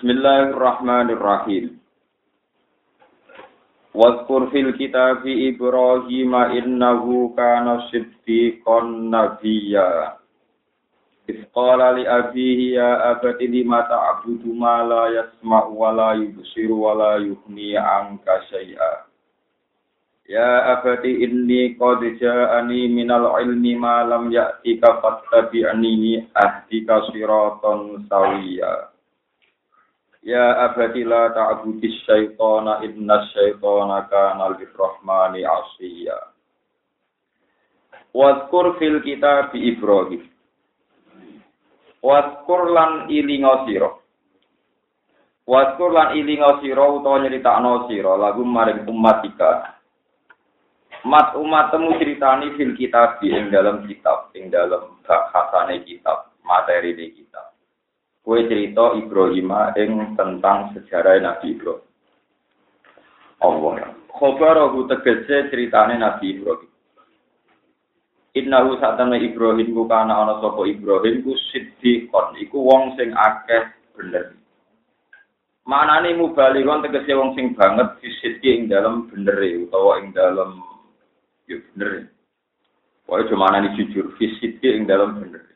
Bismillahirrahmanirrahim. Waskur fil kitab Ibrahim innahu kana siddiqan nabiyya. Isqala li abihi ya abati lima ta'budu ma la yasma'u wa la yubsiru wa la yuhni anka syai'a. Ya abati inni qad ja'ani minal ilmi ma lam ya'tika fattabi'ani ahdika siratan sawiyya. Ya abadi la ta'budis syaitana inna syaitana kana lirrahmani asiyya. Wadkur fil kitab Ibrahim. Wadkur lan ilinga sira. Wadkur lan ilinga sira utawa nyritakno sira lagu maring umatika. Mat umatmu ceritani fil kitab ing dalam kitab, ing dalam bahasane kitab, materi di kitab. Kue cerita Ibrahim ing tentang sejarah Nabi Ibrahim. Allah. Khobarahu tegese ceritane Nabi Ibrahim. Innahu satana Ibrahim ku kana ana sapa Ibrahim ku siddiqon iku wong sing akeh bener. Manane mubalighon tegese wong sing banget fisidki ing dalem benere utawa ing dalem yo bener. Wae cuma nani jujur fisidki ing dalem bener.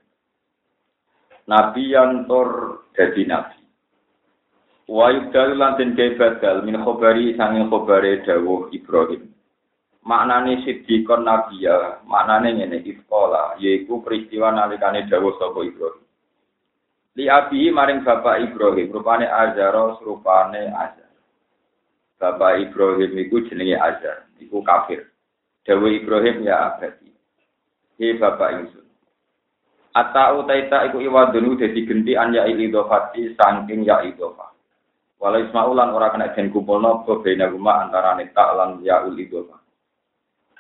Nabi yang tor dadi nabi. Wa yubdal lan den badal min khobari sanging khobare dawuh Ibrahim. Maknane sidikon nabi ya, maknane ngene iskola, yaiku peristiwa nalikane dawuh sapa Ibrahim. Li abi maring bapak Ibrahim, rupane Azara, rupane Azar. Bapak Ibrahim iku jenenge Azar, iku kafir. Dawuh Ibrahim ya abadi. Hei bapak ingsun. Ata utaita iku iwadunu dadi genti an ya idofati saking ya idofa. Walau ismaulan ora kena den kumpulno apa bena rumah antara tak lan ya idofa.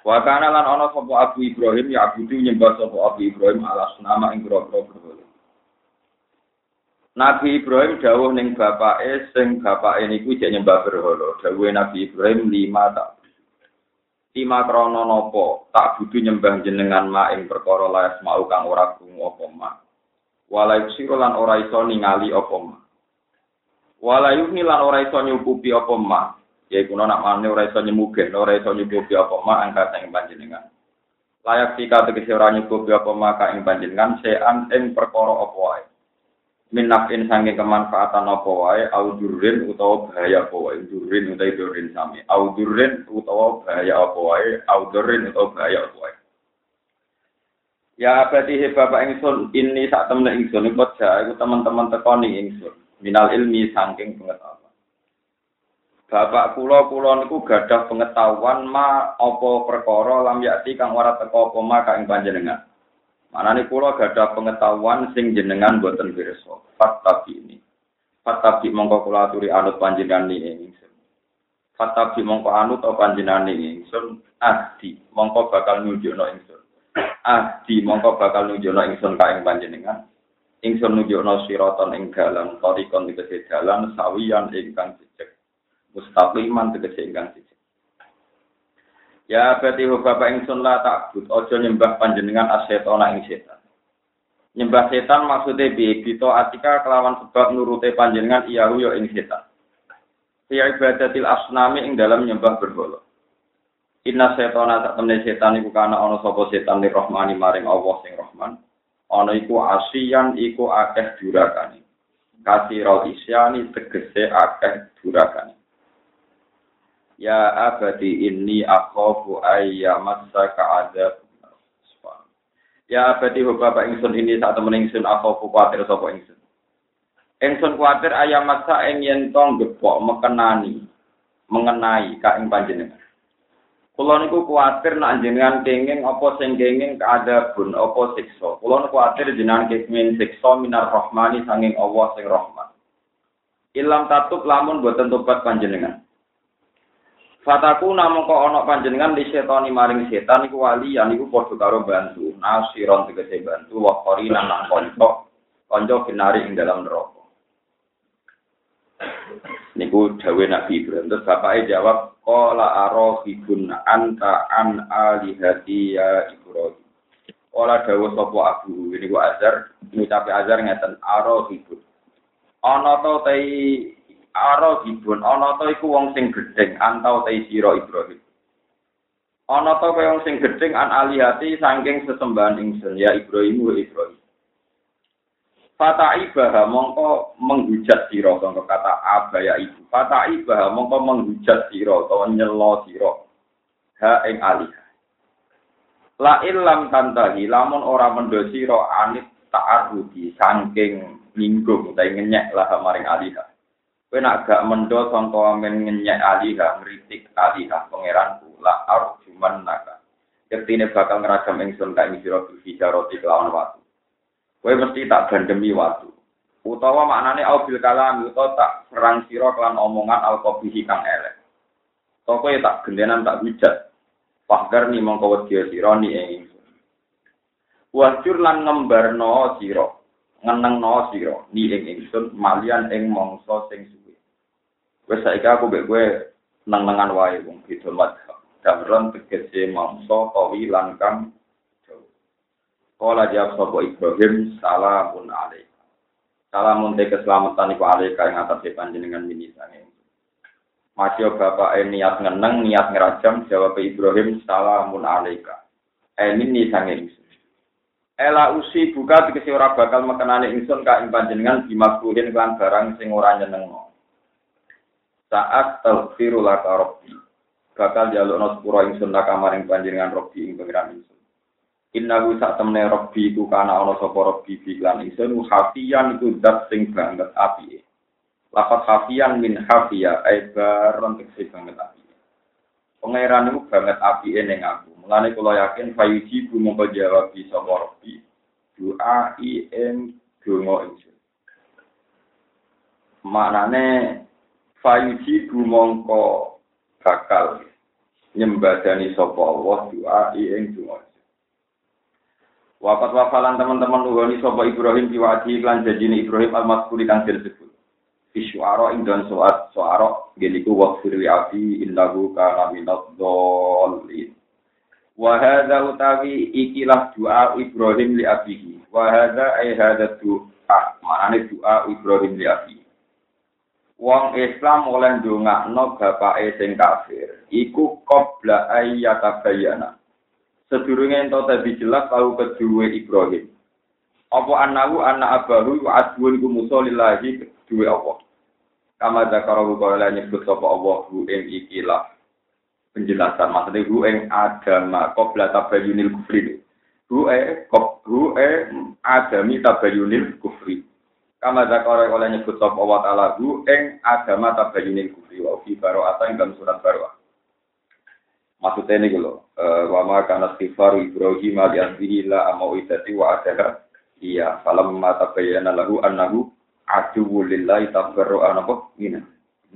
Wa kana lan ana sapa Abu Ibrahim ya Abu nyembah sapa Abu Ibrahim alas nama ing grogro. Nabi Ibrahim dawuh ning bapake sing bapake niku jek nyembah berhala. Dawuhe Nabi Ibrahim lima tak Lima krono nopo tak butuh nyembah jenengan ma ing perkara layas mau kang ora krungu apa ma. Walai sira lan ora iso ningali apa ma. Walai yukni lan ora iso nyukupi apa ma. Ya iku nak mane ora iso nyemugen, ora iso nyukupi apa ma angkat ing panjenengan. Layak sika tegese ora nyukupi apa ma ka ing panjenengan sean ing perkara apa wae. Minafin sange kemanfaatan apa wae audurin utawa bahaya apa wae. Durin utawa durin sami. Audurin utawa bahaya apa wae audurin utawa bahaya apa wae. Ya berarti he bapak ingsun ini saat temen ingsun iku iku teman-teman tekoni ingsun. Minal ilmi saking pengetahuan. Bapak kula kula niku gadah pengetahuan ma apa perkara lam yakti kang ora teko apa ma ing panjenengan Manane kula gadah pengetahuan sing jenengan boten pirsa. Fatabi ini. Fatabi mongko kula aturi anut panjenengan ini ingsun. Fatabi mongko anut apa panjenengan ini ingsun. Ahdi mongko bakal nunjukno ingsun. Ahdi mongko bakal nunjukno ingsun ka ing panjenengan. Ingsun nunjukno siraton ing dalan, tarikon tegese dalan sawiyan ingkang jejeg. Mustaqiman tegese ingkang jejeg. Ya berarti bapak ingsun la takbut, ojo nyembah panjenengan asetona ing setan. Nyembah setan maksudnya bi bito atika kelawan sebab nurute panjenengan iyahu yo ing setan. Ya ibadatil asnami ing dalam nyembah berhala. Inna setona tak temne setan iku kana ana sapa setan li rohmani maring Allah sing Rahman. Ana iku asian iku akeh durakane. Kasirul isyani tegese akeh durakane. Ya abadi inni akhafu ayyamassaka adzab. Ya abadi bapak ingsun ini saat temen ingsun akhafu kuatir sapa ingsun. Ingsun kuatir ayam masa ing yen tong mekenani mengenai ka ing panjenengan. Kula niku kuatir nak jenengan kenging apa sing kenging kaadabun apa siksa. Niku kuatir jenengan kenging siksa minar rahmani sanging Allah sing rahman. Ilam tatub lamun boten tobat panjenengan. Fataku namun kok ono panjenengan di setoni maring setan iku wali yang iku padha karo bantu. Nasiron tegese bantu wa qorinan lan kanca kanca kinari ing dalam neraka. Niku dawe Nabi Ibrahim. Terus bapaknya jawab, Kola arohibun anta an alihati ya Ibrahim. Kola dawa sopo abu. Ini ku azar, ngucapi azar ngeten arohibun. ana tai aro dibun ana to iku wong sing gedeng antau tai sira Ibrahim ana to kaya wong sing gedeng an alihati saking sesembahan ingsun ya Ibrahim wa Ibrahim Fata ibaha mongko menghujat sira kanggo kata abaya ibu. Fata ibaha mongko menghujat sira utawa nyelo sira. Ha ing alih. La ilam tantahi lamun ora mendo sira anit ta'arudi saking ninggung utawa ngenyek lah maring alih. Kowe nak gak mendo sangka amen ngenyek alih ngritik alih pangeranku la arjuman naka. Ketine bakal ngeragam ingsun kae sira bijaroti kelawan watu. Kowe mesti tak gandemi waktu. Utawa maknane au bil kalam utawa tak serang sira kelan omongan al qabihi kang elek. Toko ya tak gendenan tak hujat. Fakar ni mongko wedi sira ni ing ingsun. Wajur lan ngembarno sira, ngenengno sira ni ing ingsun malian ing mangsa sing suwe. Wes saiki aku mek kowe neng-nengan wae wong beda madhab. Damron tegese mangsa kawi lan kang Kala jawab sapa Ibrahim, salamun alaik. Salamun te keselamatan iku alaik yang atas panjenengan mini sange. Masih bapak eh niat ngeneng, niat ngerajam, jawab Ibrahim, salamun alaika. Eh ini sange Ela usi buka dikesi ora bakal mekenani ingsun ka ing panjenengan dimakruhin kelan barang sing ora nyenengno. Saat taghfiru laka rabbi. Bakal jalukno sepura ingsun laka maring panjenengan rabbi ing pangeran ingsun. Innahu sak temne robbi iku kana ana sapa robbi biklan ingsun hafiyan iku dat sing banget api. Lafat hafiyan min hafiya ai baron tekse banget api. Pangeran iku banget api ning aku. Mulane kula yakin fayuji bu mongko jawab bisa robbi. Doa i en donga ingsun. Maknane fayuji bu mongko bakal nyembadani sapa Allah doa ing donga. Wafat wafalan teman-teman nuhoni sopa Ibrahim diwaji iklan jajini Ibrahim al-Maskuri kang disebut. Isyuara ing dan soat soaro geniku wakfir li abi indahu kana minat dolin. Wahada utawi ikilah doa Ibrahim li abihi. Wahada ay hada doa. Manane doa Ibrahim li abihi. Wong Islam oleh ndongakno bapake sing kafir. Iku qabla ayyatabayana sedurunge ento tadi jelas tahu kedua Ibrahim. Apa anahu anak abahu wa adwun ku musa lillahi kedua Allah. Kama zakarahu kala nyebut sapa Allah hu ing ikilah penjelasan maksudnya hu ing agama qabla tabayyunil kufri. Hu e hu e adami tabayyunil kufri. Kama zakarahu kala nyebut sapa Allah taala hu ing agama tabayyunil kufri wa fi baro'ata ing dalam surat baro'ah. Maksudnya ini gitu, wama karena istighfaru Ibrahim ali asbihi la amau idati wa adaha iya falam mata bayana lahu annahu aduwu lillahi tabarru anapa ina.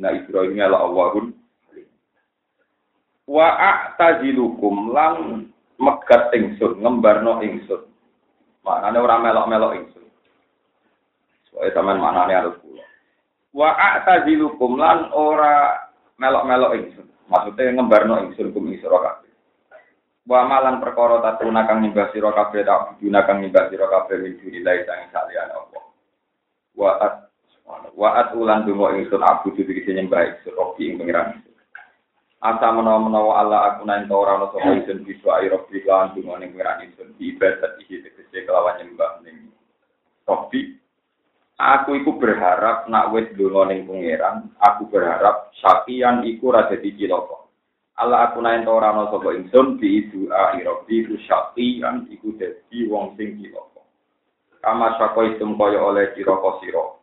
Na Ibrahim ala Allahun wa a'tazilukum lan megat ingsun ngembarno ingsun. Maknane ora melok-melok ingsun soalnya sampean maknane harus kula wa a'tazilukum lan ora melok-melok ingsun Maksudnya ngembarno ingsun kum ing sira kabeh. Wa malan perkara tatuna kang nyembah sira kabeh tak buduna kang nyembah sira kabeh min dunillahi sang saliyane Allah. Wa at wa at ulan donga ingsun abu iki nyembah ingsun robi ing ingsun. Asa menawa-menawa Allah aku nang ora ana sapa ingsun bisa ayo robi lan donga ning pengiran ingsun ibadat iki tegese kelawan nyembah Aku iku berharap nak wis donga ning pangeran, aku berharap sakian iku ra dadi cilaka. Allah aku naen ora ana sapa ingsun bi irobi ku sakian iku dadi wong sing cilaka. Kama sako isum kaya oleh cilaka sira.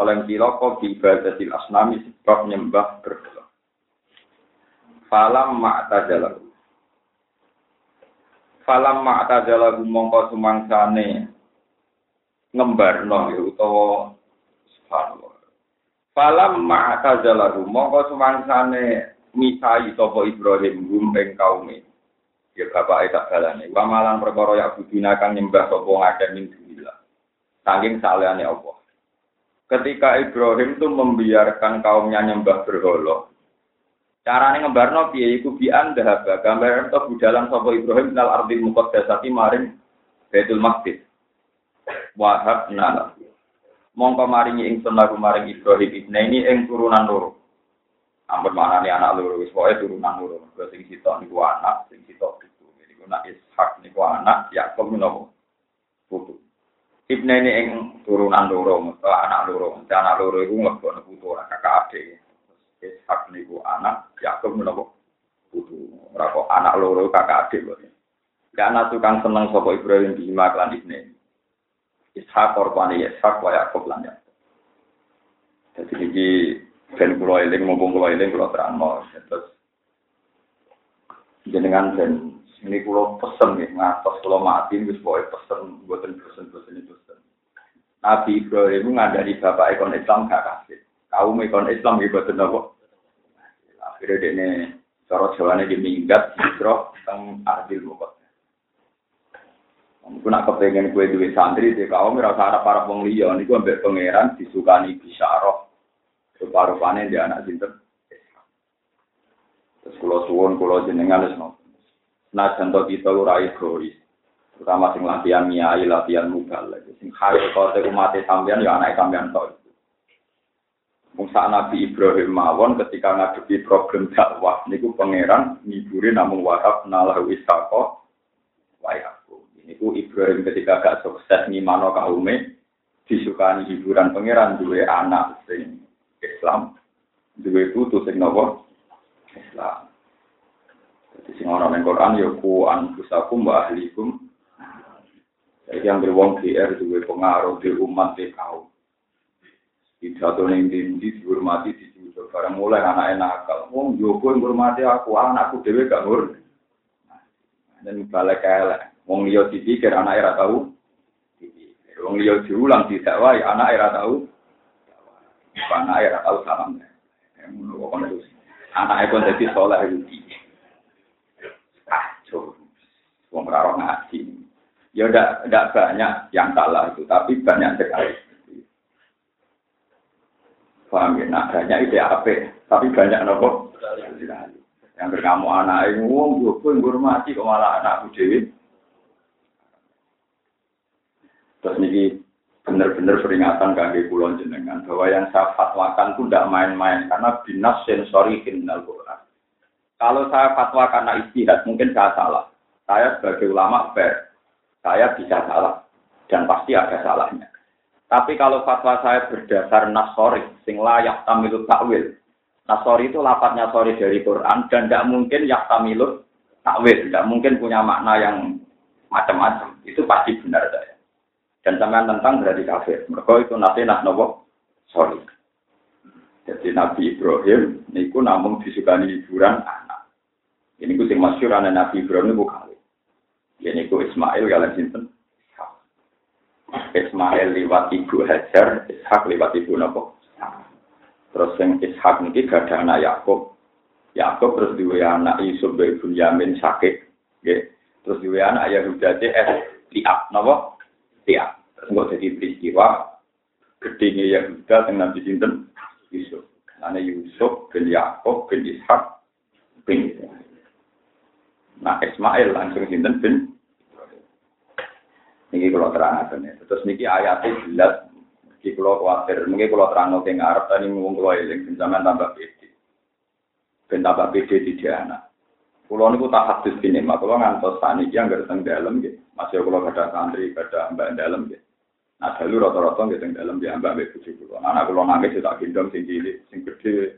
Oleh cilaka bi ibadatil asnami sebab nyembah berhala. Falam ma'tajalahu. Falam ma'tajalahu mongko sumangsane ngembarno ya utawa subhanallah. Falam ma'tazalahu mongko sumangsane misai sapa Ibrahim gum ing kaume. Ya bapak tak balane. Wa malang perkara ya budina kang nyembah sapa ngakeh min dunillah. Saking salehane Allah. Ketika Ibrahim tuh membiarkan kaumnya nyembah berhala, Carane ngembarno piye iku bi anda gambaran to budalan sapa Ibrahim nal ardil muqaddasati maring Baitul Maqdis wahab nala. Mongko maringi ingsun lagu maring Ibrahim ibne ini ing turunan loro. Ampun maknane anak loro wis pokoke turunan loro. Mergo sing sitok niku anak, sing sitok putu. Niku nak Ishak niku anak, Yakub niku putu. Ibne ini ing turunan loro, anak loro. Anak loro iku nglebokno putu ora kakak adik. Ishak niku anak, Yakub niku putu. Ora kok anak loro kakak adik kok. Karena tukang seneng sapa Ibrahim di Himaklan ibne. Ishak korban Ishak wa Yakub lan Yakub. Jadi iki ben kula eling mumpung kula eling kula terangno terus jenengan ben ini kula pesen nggih ngatos kula mati wis pokoke pesen mboten pesen-pesen itu pesen. Nabi Ibrahim ngandani bapak ekon Islam gak kasih. Kaum ekon Islam iki boten apa. Akhirnya dene cara jawane di minggat hijrah teng Adil Mukot. Aku nak kepengen kue duwe santri di kaum rasa harap para wong liya niku ambek pangeran disukani bisyarah. Rupa-rupane dia anak sinten. Terus kula suwun kula jenengan ngoten. Nah contoh kita ora egois. Terutama sing latihan nyai, latihan mugal. Sing kaya kote umat sampean ya anak sampean tok. Musa Nabi Ibrahim mawon ketika ngadepi problem dakwah niku pangeran ngiburi namung wahab nalahu isaqo wa Niku Ibrahim ketika gak sukses ngimano kaume disukani hiburan pangeran duwe anak sing Islam, duwe putu sing nopo Islam. Jadi sing ana ning Quran ya ku anfusakum wa ahlikum. Jadi yang berwong GR duwe pengaruh di umat di kaum. Pidato ning dindi dihormati dijujuk barang mulai anak nakal. Wong jogo ngurmati aku, anakku dhewe gak ngur. Dan balik elek. Wong liya dipikir anak era tahu. Wong liya diulang tidak wae anak era tahu. Anak era tahu salam. Anak itu jadi soleh itu. Kacau. Wong raro ngaji. Ya udah, udah banyak yang salah itu, tapi banyak sekali. Paham ya? Nah, banyak itu apa? Tapi banyak nopo. Yang berkamu anak itu, wong gue pun hormati kok malah anakku dewi. Terus ini benar-benar peringatan kaki kulon jenengan bahwa yang saya fatwakan itu tidak main-main karena binas sensori kriminal Quran. Kalau saya fatwa karena istihad mungkin saya salah. Saya sebagai ulama fair, saya bisa salah dan pasti ada salahnya. Tapi kalau fatwa saya berdasar nasori, sing layak tamilut takwil. Nasori itu lapatnya sorry dari Quran dan tidak mungkin yak tamilut takwil, tidak mungkin punya makna yang macam-macam. Itu pasti benar saya. Dan sampean tentang berarti kafir. Mereka itu nanti nak nopo sorry. Jadi Nabi Ibrahim niku namun disukani hiburan anak. Ini ku sing masyhur anak Nabi Ibrahim niku kali. Ya niku Ismail kalian sinten. Ismail liwat ibu Hajar, Ishak liwat ibu nopo. Terus yang Ishak niki ada anak Yakub. Yakub terus dua anak Yusuf dari Yamin sakit. Terus dua anak Yahuda es liap nopo tiap. Terus jadi peristiwa gedenya Yahuda dengan Nabi Sinten Yusuf. Karena Yusuf bin Yakob bin Ishak bin. Nah Ismail langsung Sinten bin Niki kalau terang ya. Terus niki ayatnya jelas. Niki kalau khawatir. Mungkin kalau terang ke Arab tadi ngomong kalau eling. Zaman tambah pede. Ben tambah pede di dia anak. Kulo niku tak hadis bini, mak kulo ngantos tani yang gak teng dalam gitu. Masih kulo ada santri, ada mbak dalam gitu. Nah, dulu rata-rata gitu teng dalam dia mbak mbak bujuk kulo. Anak kulo nangis tak gendong sing cilik, sing gede.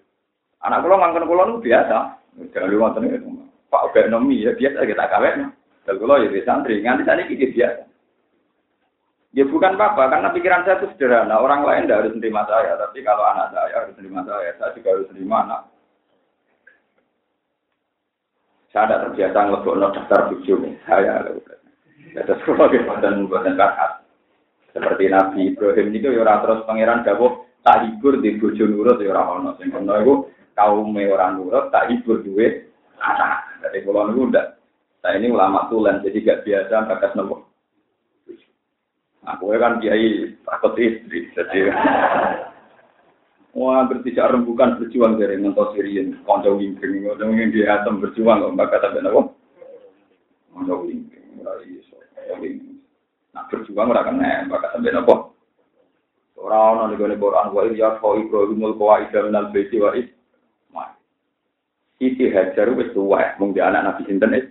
Anak kulo ngangkon kulo niku biasa. Jangan lu nonton itu. Pak ekonomi ya biasa kita kawin. Dan kulo ya santri, nganti tadi kita biasa. Ya bukan apa, karena pikiran saya itu sederhana. Orang lain tidak harus menerima saya, tapi kalau anak saya harus menerima saya, saya juga harus menerima anak saya ada terbiasa ngelebok daftar bujuk saya. Ada sekolah buatan buatan bakat. Seperti Nabi Ibrahim itu ya terus pangeran dawuh tak hibur di bojo nurut ya ora ono. Sing ono kaum orang nurut tak hibur duwe anak. Dari kula niku ndak. Saya ini ulama tulen jadi gak biasa bakas nopo. Aku kan kiai takut istri, jadi Wah, bertiga rembukan berjuang dari ngentos Sirian, konco wingking, konco wingking di atom berjuang, kok mbak kata benar Konco wingking, mulai iso, Nah, berjuang ora kena, kata benar kok. Ora ana ning Quran wa ya fa Ibrahimul qawaid minal baiti wa is. Siti Hajar wis tuwa mung di anak Nabi sinten is.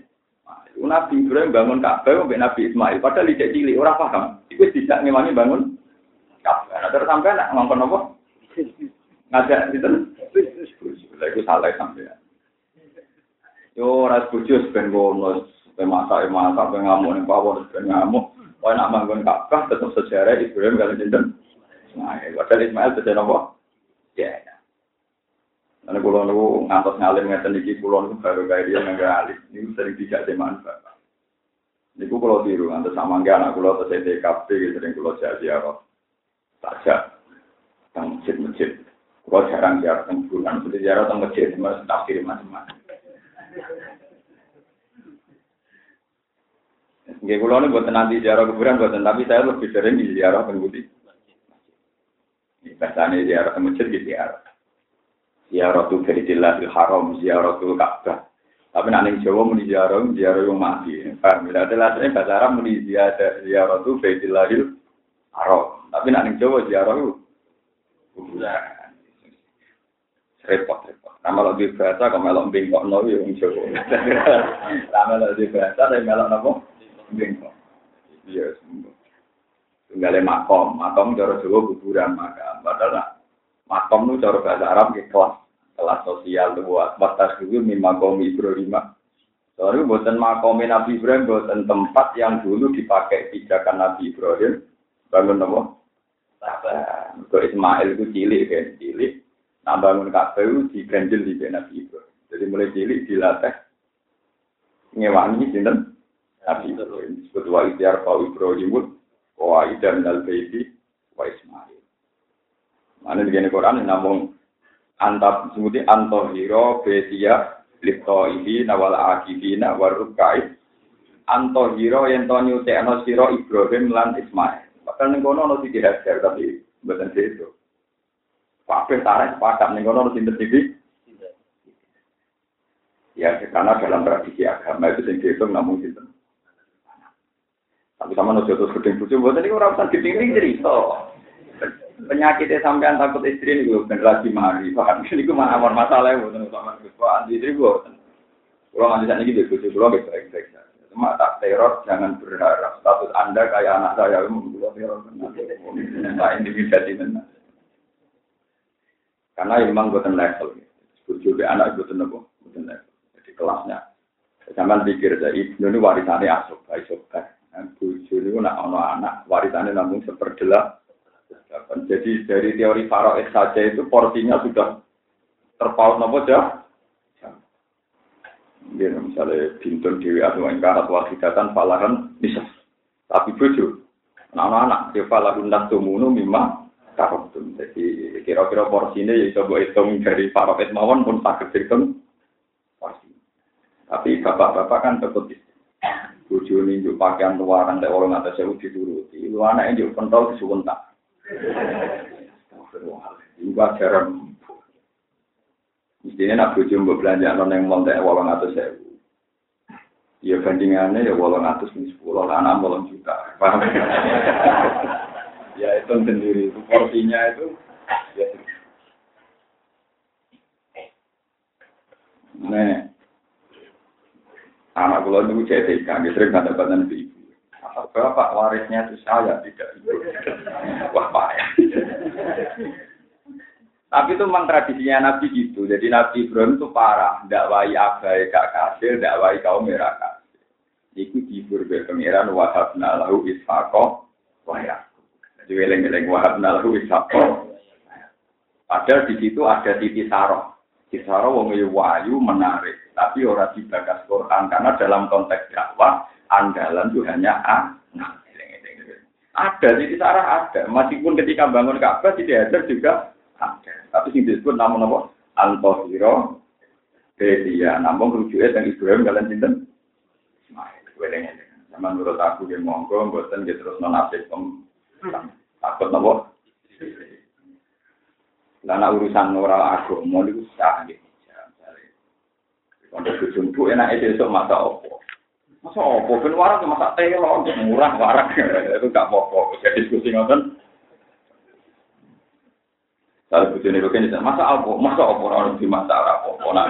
Nabi Ibrahim bangun Ka'bah mbek Nabi Ismail padahal ijek cilik ora paham. Iku tidak ngewangi bangun Ka'bah. Nah, terus sampai nak ngomong apa? Ngajak sinten? Iku salah sampean. Yo ora bojo ben ben masak masak ben ngamuk ning pawon ben ngamuk. Wah nak bangun Ka'bah tetap sejarah Ibrahim kali sinten? Ismail. Padahal Ismail beda apa? Ya. Karena kulo niku ngantos ngalim ngeten iki kulo niku baru kaya dia nggak alim. Niku sering dijak teman bapak. Niku kulo tiru ngantos sama nggak anak kulo terus TKP gitu sering kulo jadi apa? Saja. Tang masjid-masjid. Kulo jarang ziarah teng bulan, jadi ziarah teng masjid, mas tafsir macam-macam. Nggih kulo niku buat nanti ziarah kuburan buatan, tapi saya lebih sering di ziarah teng budi. Ini bahasanya ziarah teng masjid gitu ziarah ziaratul Baitillahil Haram, ziaratul Ka'bah. Tapi nak ning Jawa muni ziarah, ziarah yang mati. Paham? Bila ada lasane bahasa Arab muni ziarah ziaratul Baitillahil Haram. Tapi nak ning Jawa ziarah kuburan. Repot, repot. Nama lo di bahasa, kalau melok bengkok no, ya wong Jawa. Lo di bahasa, tapi melok nopo bengkok. Iya, sembuh. Tunggalnya makom, makom cara Jawa kuburan makam. Padahal makom itu cara bahasa Arab ke kelas kelas sosial buat batas dulu mimma kaum Ibrahim. Soalnya buatan makom Nabi Ibrahim buatan tempat yang dulu dipakai pijakan Nabi Ibrahim bangun nopo. Untuk Ismail itu cilik kan cilik. Nah bangun Ka'bah itu diganjil di Nabi Ibrahim. Jadi mulai cilik dilatih ngewangi sinten Nabi Ibrahim. Disebut wa idyar fa Ibrahim wa idar minal baiti wa Ismail. Mana begini Quran namun antap sebuti antohiro betia lipto ini nawal akifina warukai antohiro yang to nyutekno siro Ibrahim lan Ismail. Bahkan ning kono ono sing hajar tapi mboten itu. Kabeh tarik sepakat ning kono ono sinten iki? Ya, karena dalam tradisi agama itu sing dihitung namun sinten. Tapi sama nojo terus gedeng bojo mboten niku ora usah gedeng cerita. Penyakitnya sampean takut istri ini gue generasi mari. Paham ini gue mana masalah ya bukan gue anti istri gue kalau nggak bisa nih gitu gue gue baik baik saja. Cuma tak teror jangan berharap. Status anda kayak anak saya gue teror nah intimidasi benar karena memang gue level. Gue juga anak gue tenang gue level. Jadi kelasnya. Sampai pikir ibnu ini warisannya asok, asok. kan. Bujo ini nak anak warisannya namun seperdelah jadi dari teori Faroes saja itu porsinya sudah terpaut nopo. Ya, misalnya bintun dewi atau ingkarat wahidatan falahan bisa. Tapi bojo, anak-anak dia falahun nasumunu mimma karotum. Jadi kira-kira porsinya ya coba hitung dari Faroes mawon pun sakit hitung. Tapi bapak-bapak kan tetap bojo ini pakaian luaran dari orang atas saya dituruti. Lu anak ini pentol disuwun tak. Iku ajaran. Mestinya nak bojo mbok belanja non yang montek wolong atau sewu. Ya bandingannya ya wolong atus ini sepuluh, anak juta. Paham? ya itu sendiri, itu porsinya itu. Ya. Anak kula itu jadi kami sering badan ibu. Bapak warisnya itu saya tidak ibu. Wah payah. Tapi itu memang tradisinya Nabi gitu. Jadi Nabi Ibrahim itu parah. Dakwai abai kak kasir, dakwai kaum merah kasir. Iku dihibur ke pengiran wahabna lahu wahyak. Jadi weleng-weleng wahabna lahu ishako. Padahal di situ ada titi saroh. Saroh wong wayu menarik. Tapi orang dibagas Quran. Karena dalam konteks dakwah, andalan itu hanya anak. Ada, titi sarah ada. Meskipun ketika bangun Ka'bah, tidak ada juga ada. Tapi sing disebut namun apa? Antohiro Bedia. Namun rujuknya dan Ibrahim kalian cinten. Ismail. Sama menurut aku yang monggo, buatan gitu terus non asik takut nopo. Karena urusan orang agama itu sah gitu. Ujung bu enak itu esok masa opo. Masa opo ben warak masa telo murah warak itu gak apa-apa. Jadi diskusi ngoten Kalau bujune roken masa apa? Masa apa ora di masa apa? Nah.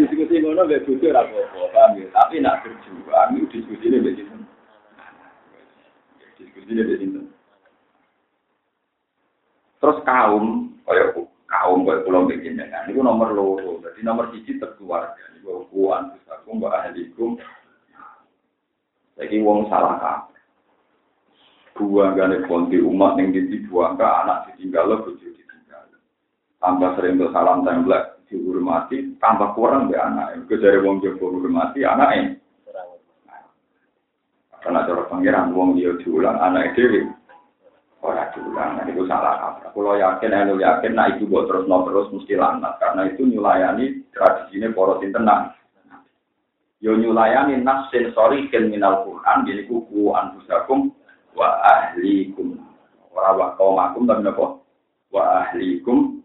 Diskusi ngono apa-apa, paham ya? Tapi nak berjuang diskusi mbek sinten. Diskusi mbek sinten. Terus kaum kaya kaum kaya pulau bikin dengan itu nomor loro. Jadi nomor siji terkeluarga. Niku kuan terus aku mbak ahlikum. Lagi wong salah kabeh. Buang gane konti umat yang buang ke anak ditinggal lo bojo ditinggal. Tambah sering tuh salam tembak dihormati. Tambah kurang be anak. Itu dari wong jowo hormati anak ini karena cara pangeran wong dia diulang anak itu diulang nah itu salah. Apa kalau yakin elu yakin nah itu buat terus no terus mesti lanat karena itu nyulayani tradisinya poros tenang yo nyulayani nas sensori minal Quran jadi kuku anfusakum wa ahlikum. Ora wa kaumakum tapi napa wa ahlikum.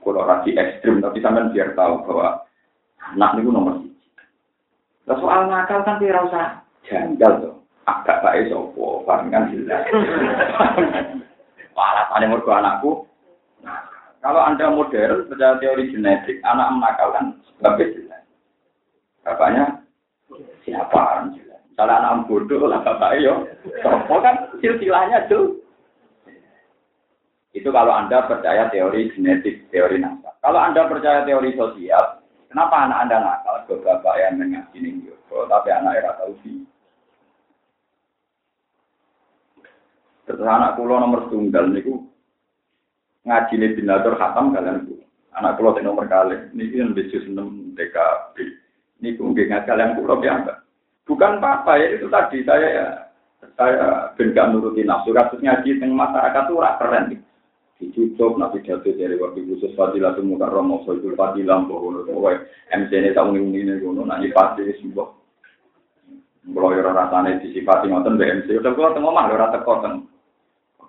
Kalau rasi ekstrim tapi sampean biar tahu bahwa anak niku nomor siji. Lah soal nakal kan tidak usah janggal tuh. Agak baik sopo, kan jelas. Alasannya mergo anakku. Nah, kalau anda modern percaya teori genetik, anak menakalkan sebabnya jelas. Bapaknya siapa? Kalau anak bodoh lah bapak yo. Sopo kan silsilahnya tuh. Itu kalau Anda percaya teori genetik, teori nasab. Kalau Anda percaya teori sosial, kenapa anak Anda nakal ke bapak yang yo, tapi anak era tahu sih. Terus anak kulo nomor tunggal niku ngaji nih binatur khatam kalian ku. Anak kulo nomor kali, ini kan bisnis enam DKB. Ini nggih ngaji kalian kulo biasa. Bukan apa-apa ya itu tadi saya ya saya ben gak nuruti nafsu kasus ngaji teng masyarakat tuh ora keren nih. Dicucuk nabi jatuh dari waktu khusus fadilah semua kan romo soal fadilah bahwa kowe MC ini tak unik ini ngono nanti pasti sebuah kalau orang rasanya disifati ngoten BMC udah kalau tengok mah ora teko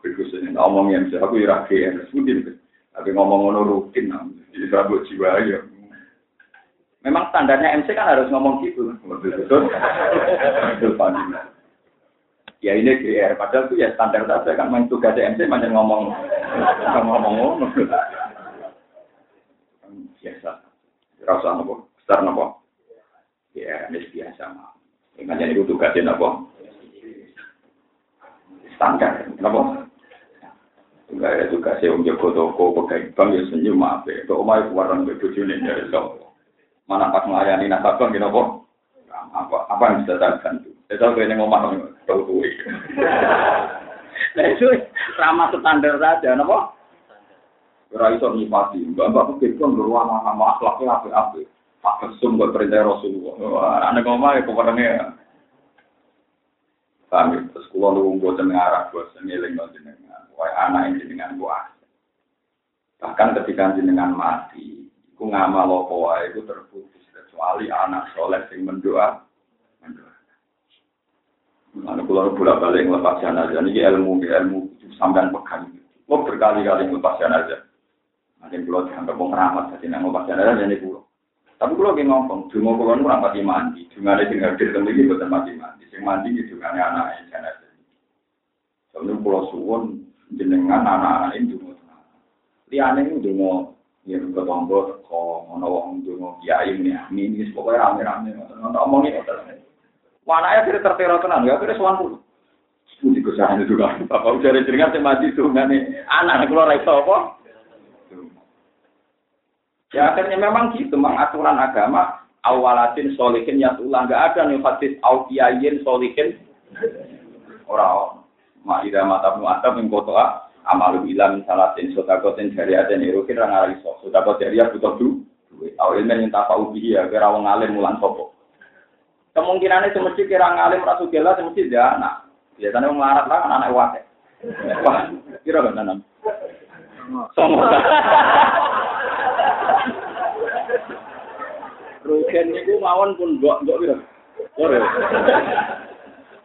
ini ngomong MC aku ira GR sebutin tapi ngomong ngono rutin jadi serabut jiwa ya. Memang standarnya MC kan harus ngomong gitu. Betul. Ya ini GR, padahal itu ya standar saja kan main tugas MC macam ngomong ngomong ngomong. Biasa. Rasa nopo, besar nopo. Ya, ini biasa mah. Ini jadi tugasnya nopo. Standar, nopo. Enggak ada tugasnya om jago toko, pegang bank ya senyum apa. Kok omah keluaran bebojone dari sopo. Mana pas melayani nasabah gitu kok? Apa apa yang bisa saya bantu? Saya tahu ini ngomong tahu tuh. Nah itu ramah standar saja, nopo? Ora iso nyipati, mbak-mbak pikir kan beruang sama akhlaknya apa-apa. Pak kesum buat perintah Rasulullah. Anak ngomong ya kepadanya. Kami terus kulo lu buat arah buat sengiling jenengan. Wah, anak ini dengan buah. Bahkan ketika jenengan mati, Ku ngamal apa wae iku terputus kecuali anak soleh sing mendoa. Mendoa. Mana kalau bolak balik ngelepas jenazah ini ilmu ilmu sampean pegang. Kok berkali-kali ngelepas jenazah. Nanti pulau dianggap pengramat jadi nang ngelepas jenazah jadi pulau. Tapi kalau lagi ngomong, dungo kulon pun rapati mandi. Dungo ada yang hadir tentu ini buatan mati mandi. Yang mandi itu juga ada anak yang jana pulau suwon, jenengan anak-anak ini dungo. Lianeng ini dungo, ya juga tombol, teko, ngono wong dungo, kiai, nyami, ini pokoknya rame-rame. Nanti omong ini, otak ini. Wanaya kiri tertera tenang, ya kiri suwan pun. Sebuti kesahannya juga. Bapak ujar-ujar ini, mati dungo ini. Anak-anak kulon raih apa? Ya akhirnya memang gitu, memang aturan agama, awalatin solihin ya tulah, nggak ada nih hadis awkiyayin solihin, orang, ma'idah mata pun ada, mengkotoa, amalu ilam salatin sodakotin dari ada niru kira ngalih so sodakot dari ya butuh du tahu ilmu yang tak tahu dia kira wong alim mulan sopo kemungkinan itu mesti kira ngalim rasu gila mesti dia anak biasanya wong larat lah kan anak wate kira kan semua Rugen niku mawon pun mbok mbok piro? Loro.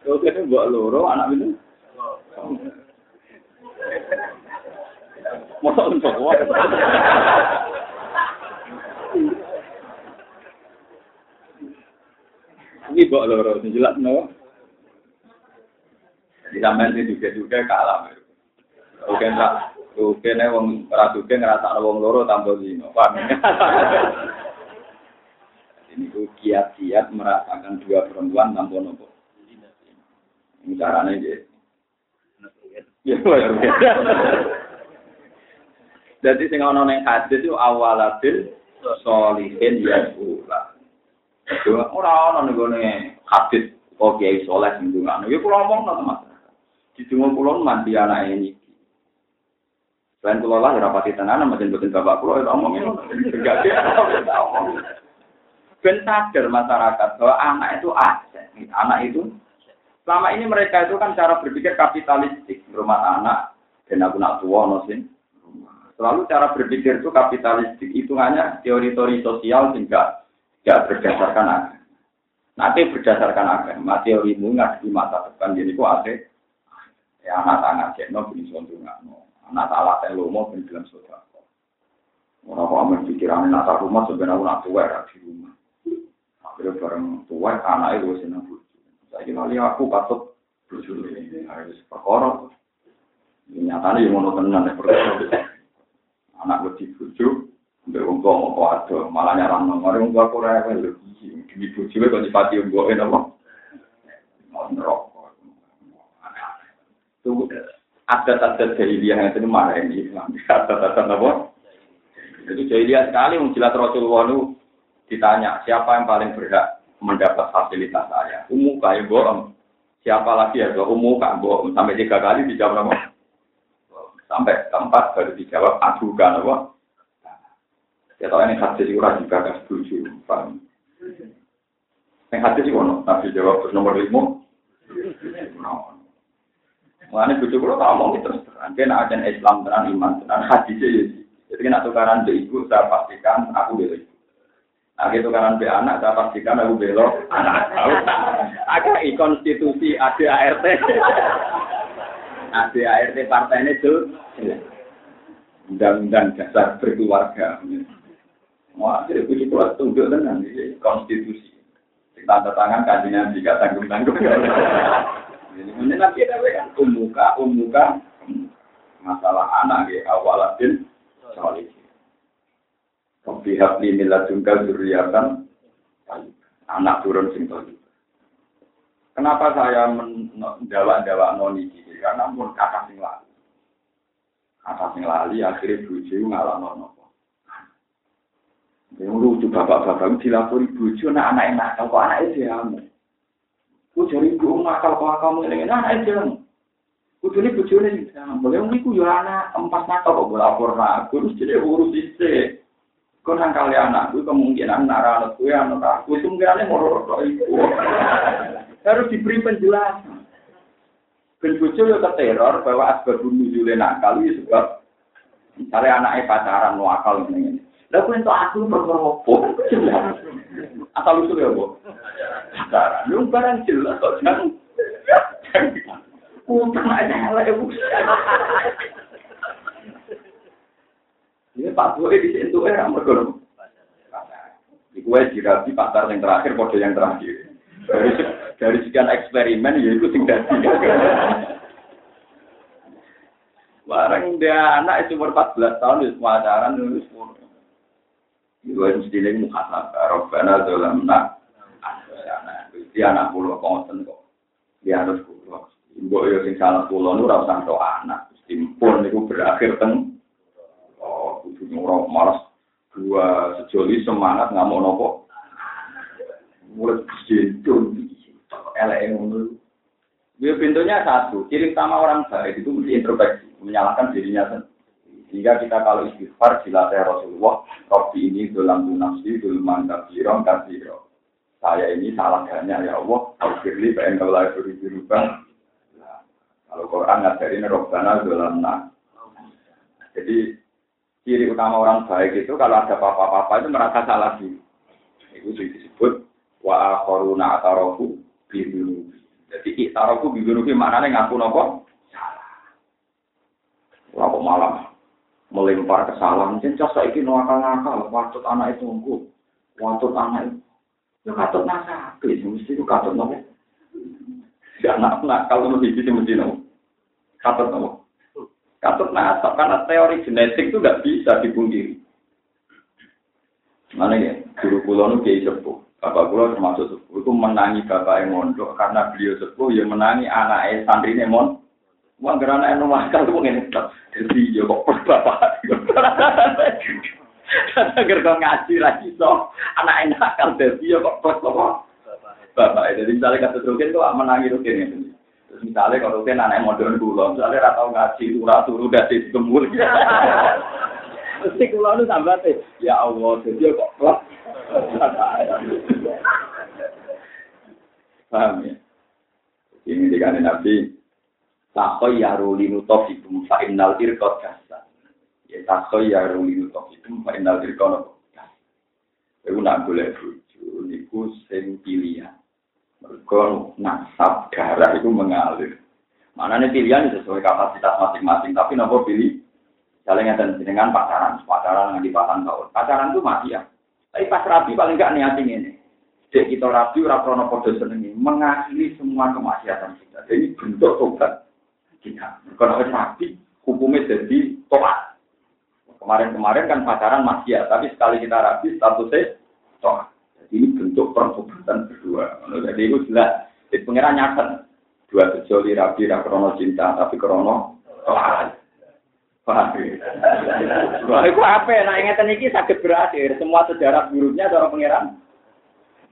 Rugen mbok loro anak itu. Masa untuk kuat. Ini kok loro, jelas no. Di sampean juga juga kalah. Oke nggak? Oke nih wong rasuke ngerasa wong loro tanpa zino. Paham? Ini tuh kiat-kiat merasakan dua perempuan tanpa nopo. Ini caranya gitu. Ya, Jadi sing ana ning hadis itu awalabil solihin ya pula. Ora ana ning gone hadis kok kiai saleh sing ndongakno. Ya kula omong nang masyarakat. Di dungo kula mandi anak ini. Selain kula lah rapati tenan macam boten bapak kula itu omongin. Enggak dia omong. Ben sadar masyarakat bahwa anak itu aset. Anak itu selama ini mereka itu kan cara berpikir kapitalistik. Rumah anak dan aku nak tua nosin Selalu cara berpikir itu kapitalistik, hitungannya teori-teori sosial sehingga tidak berdasarkan agama. Nanti berdasarkan agama, teorimu nggak di masa depan, jadi kok ada ya anak tangan cekno bin no, anak salah telomo bin bilang saudara. Orang kok amin pikiran nata rumah sebenarnya nak tua ya di rumah. Akhirnya bareng tua anak itu senang bujuk. Saya kira aku patut bujuk ini harus perkara. Nyatanya yang mau tenan ya perkara anak gue dibujuk, mbak tua mau ada, malah nyarang nomor tua kurang apa lho, demi bujuk kok nyipati wong gue apa? Mau nerokok, tuh adat-adat jahiliyah yang itu marah ini, adat-adat apa? Jadi jahiliyah sekali, menjelat Rasulullah itu ditanya, siapa yang paling berhak mendapat fasilitas saya? Umum kayak bohong. Siapa lagi ya? Umum kak bohong. Sampai tiga kali dijawab nama. Sampai tempat baru dijawab adukan apa? Ya tahu ini hadis itu juga gak setuju, paham? Yang hadis itu Nabi jawab nomor lima. Mengenai bujuk lo tak ngomong terus terang. Kena ajan Islam tenan iman tenan hadis ya. Jadi kena tukaran be ibu, saya pastikan aku belo ibu. Nah, gitu kanan be anak, saya pastikan aku belok anak. Agak konstitusi ADART. ADART partai ini tuh undang-undang dasar berkeluarga. Wah, jadi puji kuat tunduk dengan konstitusi. Tanda tangan kajian jika tanggung-tanggung. Ini nanti ada kan umuka, umuka, masalah anak ya awaladin solih. Pihak ini ladungka zuriatan anak turun sing Kenapa saya menjawab-jawab noni Karena pun kakak sing lalu. Kakak sing lali akhirnya buju ngalah nono. Yang lucu bapak-bapak dilapori buju nah anak enak kok anak itu kamu. Ku cari ibu nakal kok kamu ini itu kamu. Kudu ini boleh umi ku ya anak empat nakal kok lapor aku terus jadi urus istri. Kau nang kali anak, gue kemungkinan nara anak gue anak aku itu mungkin mau itu. Harus diberi penjelasan. Ben bojo yo keteror bahwa asbab nuzule nakal iki sebab misalnya anaknya pacaran akal ngene. Lah kuwi entuk aku perkara opo? Asal usul ya, Bu. Pacaran, lu barang jelas kok jangan. Utang aja lah ibu. Ini Pak Boy di situ era mereka. Iku wes dirapi pasar yang terakhir, kode yang terakhir. Dari, dari sekian eksperimen, ya itu tinggal Barang dia anak itu umur 14 tahun, itu semua ajaran, itu yang mesti ini muhasabah, Rabbana nak Jadi anak pulau konsen kok. Dia harus pulau. Ibu yo sing salah pulau nu rasa anak. Simpul itu berakhir teng. Oh, kudu nyurok malas dua sejoli semangat nggak mau nopo mulai jendul elek ngono dia pintunya satu ciri utama orang baik itu mesti introspeksi menyalahkan dirinya sendiri sehingga kita kalau istighfar dilatih Rasulullah Robbi ini dalam nafsi dulman kabiron kabiro saya ini salah banyak ya Allah. Al-Firli pengen kalau lagi berubah kalau Quran ngajarin Robbana dalam jadi ciri utama orang baik itu kalau ada apa-apa itu merasa salah sih itu disebut wa akharuna atarofu bidunubi. Jadi itarofu bidunubi maknanya ngaku nopo? Salah. malam melempar kesalahan. Jencas saiki no akal-akal, watut anak itu engku. Watut anak itu. Ya katut nasabi, mesti itu katut nopo. Si anak nakal itu mesti mesti nopo. Katut nopo. Katut nasab karena teori genetik itu nggak bisa dipungkiri. Mana ya, guru kulo nu kiai sepuh. Bapak kulo termasuk sepuh itu menangi bapak yang mondok karena beliau sepuh yang menangi anak santri mon. Wah, anak nomor kali itu ngene. Jadi ya kok bapak. Agar kau ngaji lagi so, anak enak kan jadi ya kok bapak. Bapak, jadi misalnya kata rukin tuh menangi rukin ini. Terus misalnya kalau rukin anak modern kulo, misalnya ratau ngaji, turah turu dari gembul. Mesti kulo nu sambat ya Allah, jadi kok klop. Paham ya? Ini dikane Nabi, takoy ya rulinu tofikum fa innal irqat kasa. Ya takoy ya rulinu tofikum fa innal irqat kasa. Iku nak boleh bojo niku sing pilihan. Mergo nasab darah itu mengalir. Mana nih pilihan sesuai kapasitas masing-masing, tapi nopo pilih Misalnya ngeten dengan pacaran, pacaran yang di tahun. Pacaran itu mati ya. Tapi pas rapi paling enggak niatin ini. Jadi kita rapi, ora krono podo senengi, mengakhiri semua kemaksiatan kita. Jadi bentuk tobat kita. Kalau rapi, hukumnya jadi tobat. Kemarin-kemarin kan pacaran masih ya, tapi sekali kita rapi, statusnya tobat. Jadi ini bentuk pertobatan berdua. Jadi itu jelas. Jadi pengiran nyata. Dua sejoli rapi, krono cinta, tapi krono tobat. Wah, itu apa? Nah, ingatan ini sakit berakhir. Semua sejarah buruknya seorang pangeran.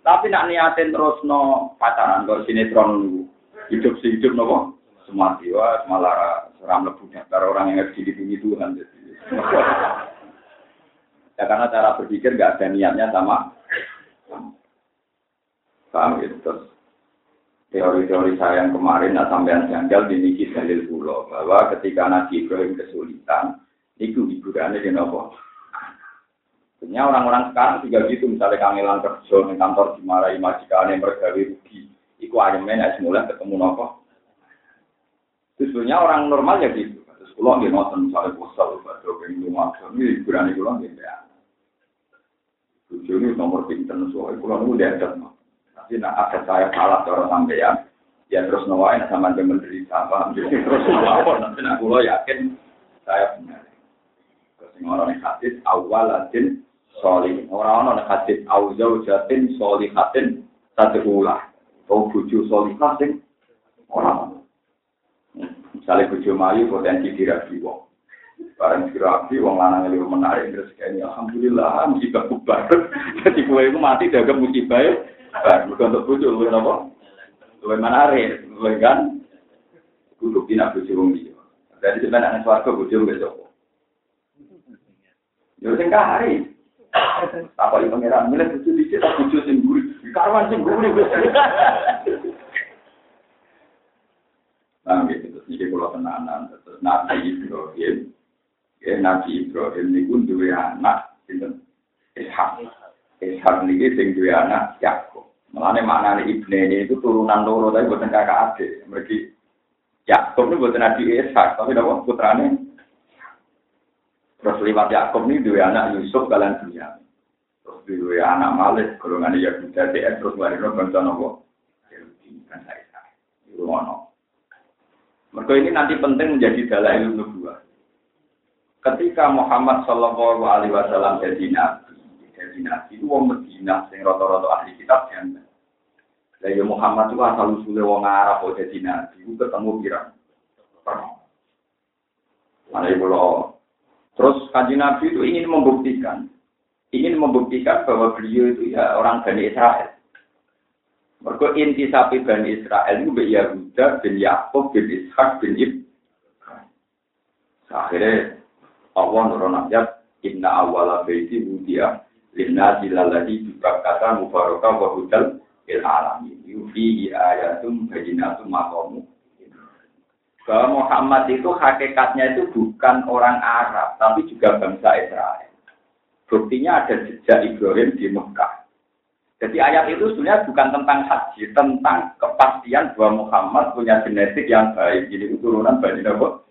Tapi nak niatin terus no pacaran kalau sinetron hidup si hidup no semua jiwa malah seram lebu karena orang yang harus dilindungi Tuhan. ya karena cara berpikir gak ada niatnya sama. Paham gitu terus teori-teori saya yang kemarin nah sampean janggal dimiliki dalil pulau bahwa ketika Nabi Ibrahim kesulitan itu hiburannya di nopo Sebenarnya orang-orang sekarang juga gitu, misalnya kangelan kerja di kantor dimarahi yang bergawe rugi, iku ayamnya naik semula ketemu nopo. Sebenarnya orang normal ya gitu. Terus pulau dia nonton misalnya postal, pada pengen rumah, ini hiburan itu pulau dia ya. Tujuh nomor pinter, soalnya pulau itu dia ada tapi nak ada saya salah cara sampean, ya terus nawain sama dia menderita, paham? Jadi terus nawar, nanti nak kulo yakin saya benar. Terus orang yang hadis awalatin solih, orang orang hadis awjau jatin solihatin satu ulah, atau buju solihah sing orang. Misalnya buju mayu potensi dirabi wong. Barang dirabi wong lanang itu menarik terus kayaknya alhamdulillah musibah bubar. Jadi kue itu mati daga musibah Bar, bukan untuk bujuk, lu apa? Lu menarik, lu kan? Kudu bina bujuk wong dia. Jadi sebenarnya anak suarga bujuk besok. Ya sing kahari. Apa itu pangeran? Milih bujuk dicet, tak bujuk sing gurih. Karwan gurih. Nah, gitu. Terus ini kalau tenanan, terus Nabi Ibrahim, ya Nabi Ibrahim ini pun dua anak, gitu. Ishak. Ishak ini sing dua anak, Yakub. Mulane maknane ibne itu turunan loro tapi buatan kakak adik. Mereka Yakub ini buatan adik Ishak, tapi apa putrane? Terus lewat Yakub ini dua anak Yusuf kalian dunia. Terus dua anak Malik, golongan Yahuda, terus warino bangsa nopo. Kan saya, itu ono. Mereka ini nanti penting menjadi dalail nubuah. Ketika Muhammad Shallallahu Alaihi Wasallam jadi nabi, jadi nabi itu wong Medina, sing rata-rata ahli kitab yang lah ya Muhammad itu asal usulnya wong Arab kok jadi nabi, itu ketemu pirang. Mana ibu. Terus kanji Nabi itu ingin membuktikan, ingin membuktikan bahwa beliau itu ya orang Bani Israel. Mereka inti sapi Bani Israel itu bin Yahuda, bin Yakub, bin Ishak, bin Ib. Akhirnya Allah nurun ayat, Inna awala baiti wudiya, linna jilaladi juga kata mubarakah wa hudal il alami yufi ayatum bayinatum maqamu. Bahwa Muhammad itu hakikatnya itu bukan orang Arab tapi juga bangsa Israel. Buktinya ada jejak Ibrahim di Mekah jadi ayat itu sebenarnya bukan tentang haji tentang kepastian bahwa Muhammad punya genetik yang baik jadi keturunan Bani Nabi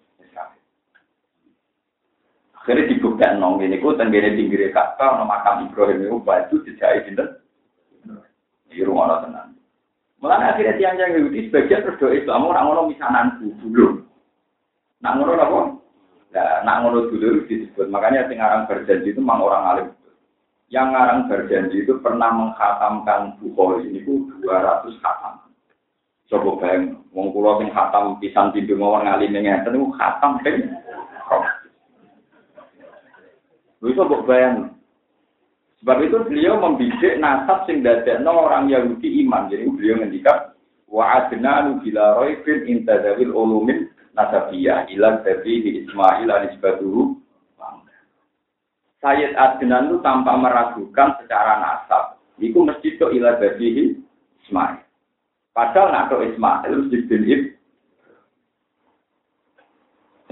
Akhirnya dibuktikan nong ini, ku tenggine pinggir kata, nama makam Ibrahim itu baju jejak itu di rumah tenan. Mulanya akhirnya tiang yang Yahudi sebagian terus doa Islam orang orang misanan dulu. Nak ngono apa? Nah, nak ngono dulu disebut. Makanya sing berjanji itu memang orang alim. Yang ngarang berjanji itu pernah menghatamkan Bukhari ini ku 200 khatam. Coba bayang, wong kula sing khatam pisan pintu mawon ngalim ngeten niku khatam ping. Lha iso mbok bayang. Sebab itu beliau membidik nasab sing dadekno orang Yahudi iman. Jadi beliau ngendikan wa adnanu bila raibin intadawil ulumin nasabiyah ila dari Ismail anisbatuhu Sayyid Adnan itu tanpa meragukan secara nasab. Itu mesti ke ila dari Ismail. Padahal nak ke Ismail mesti bin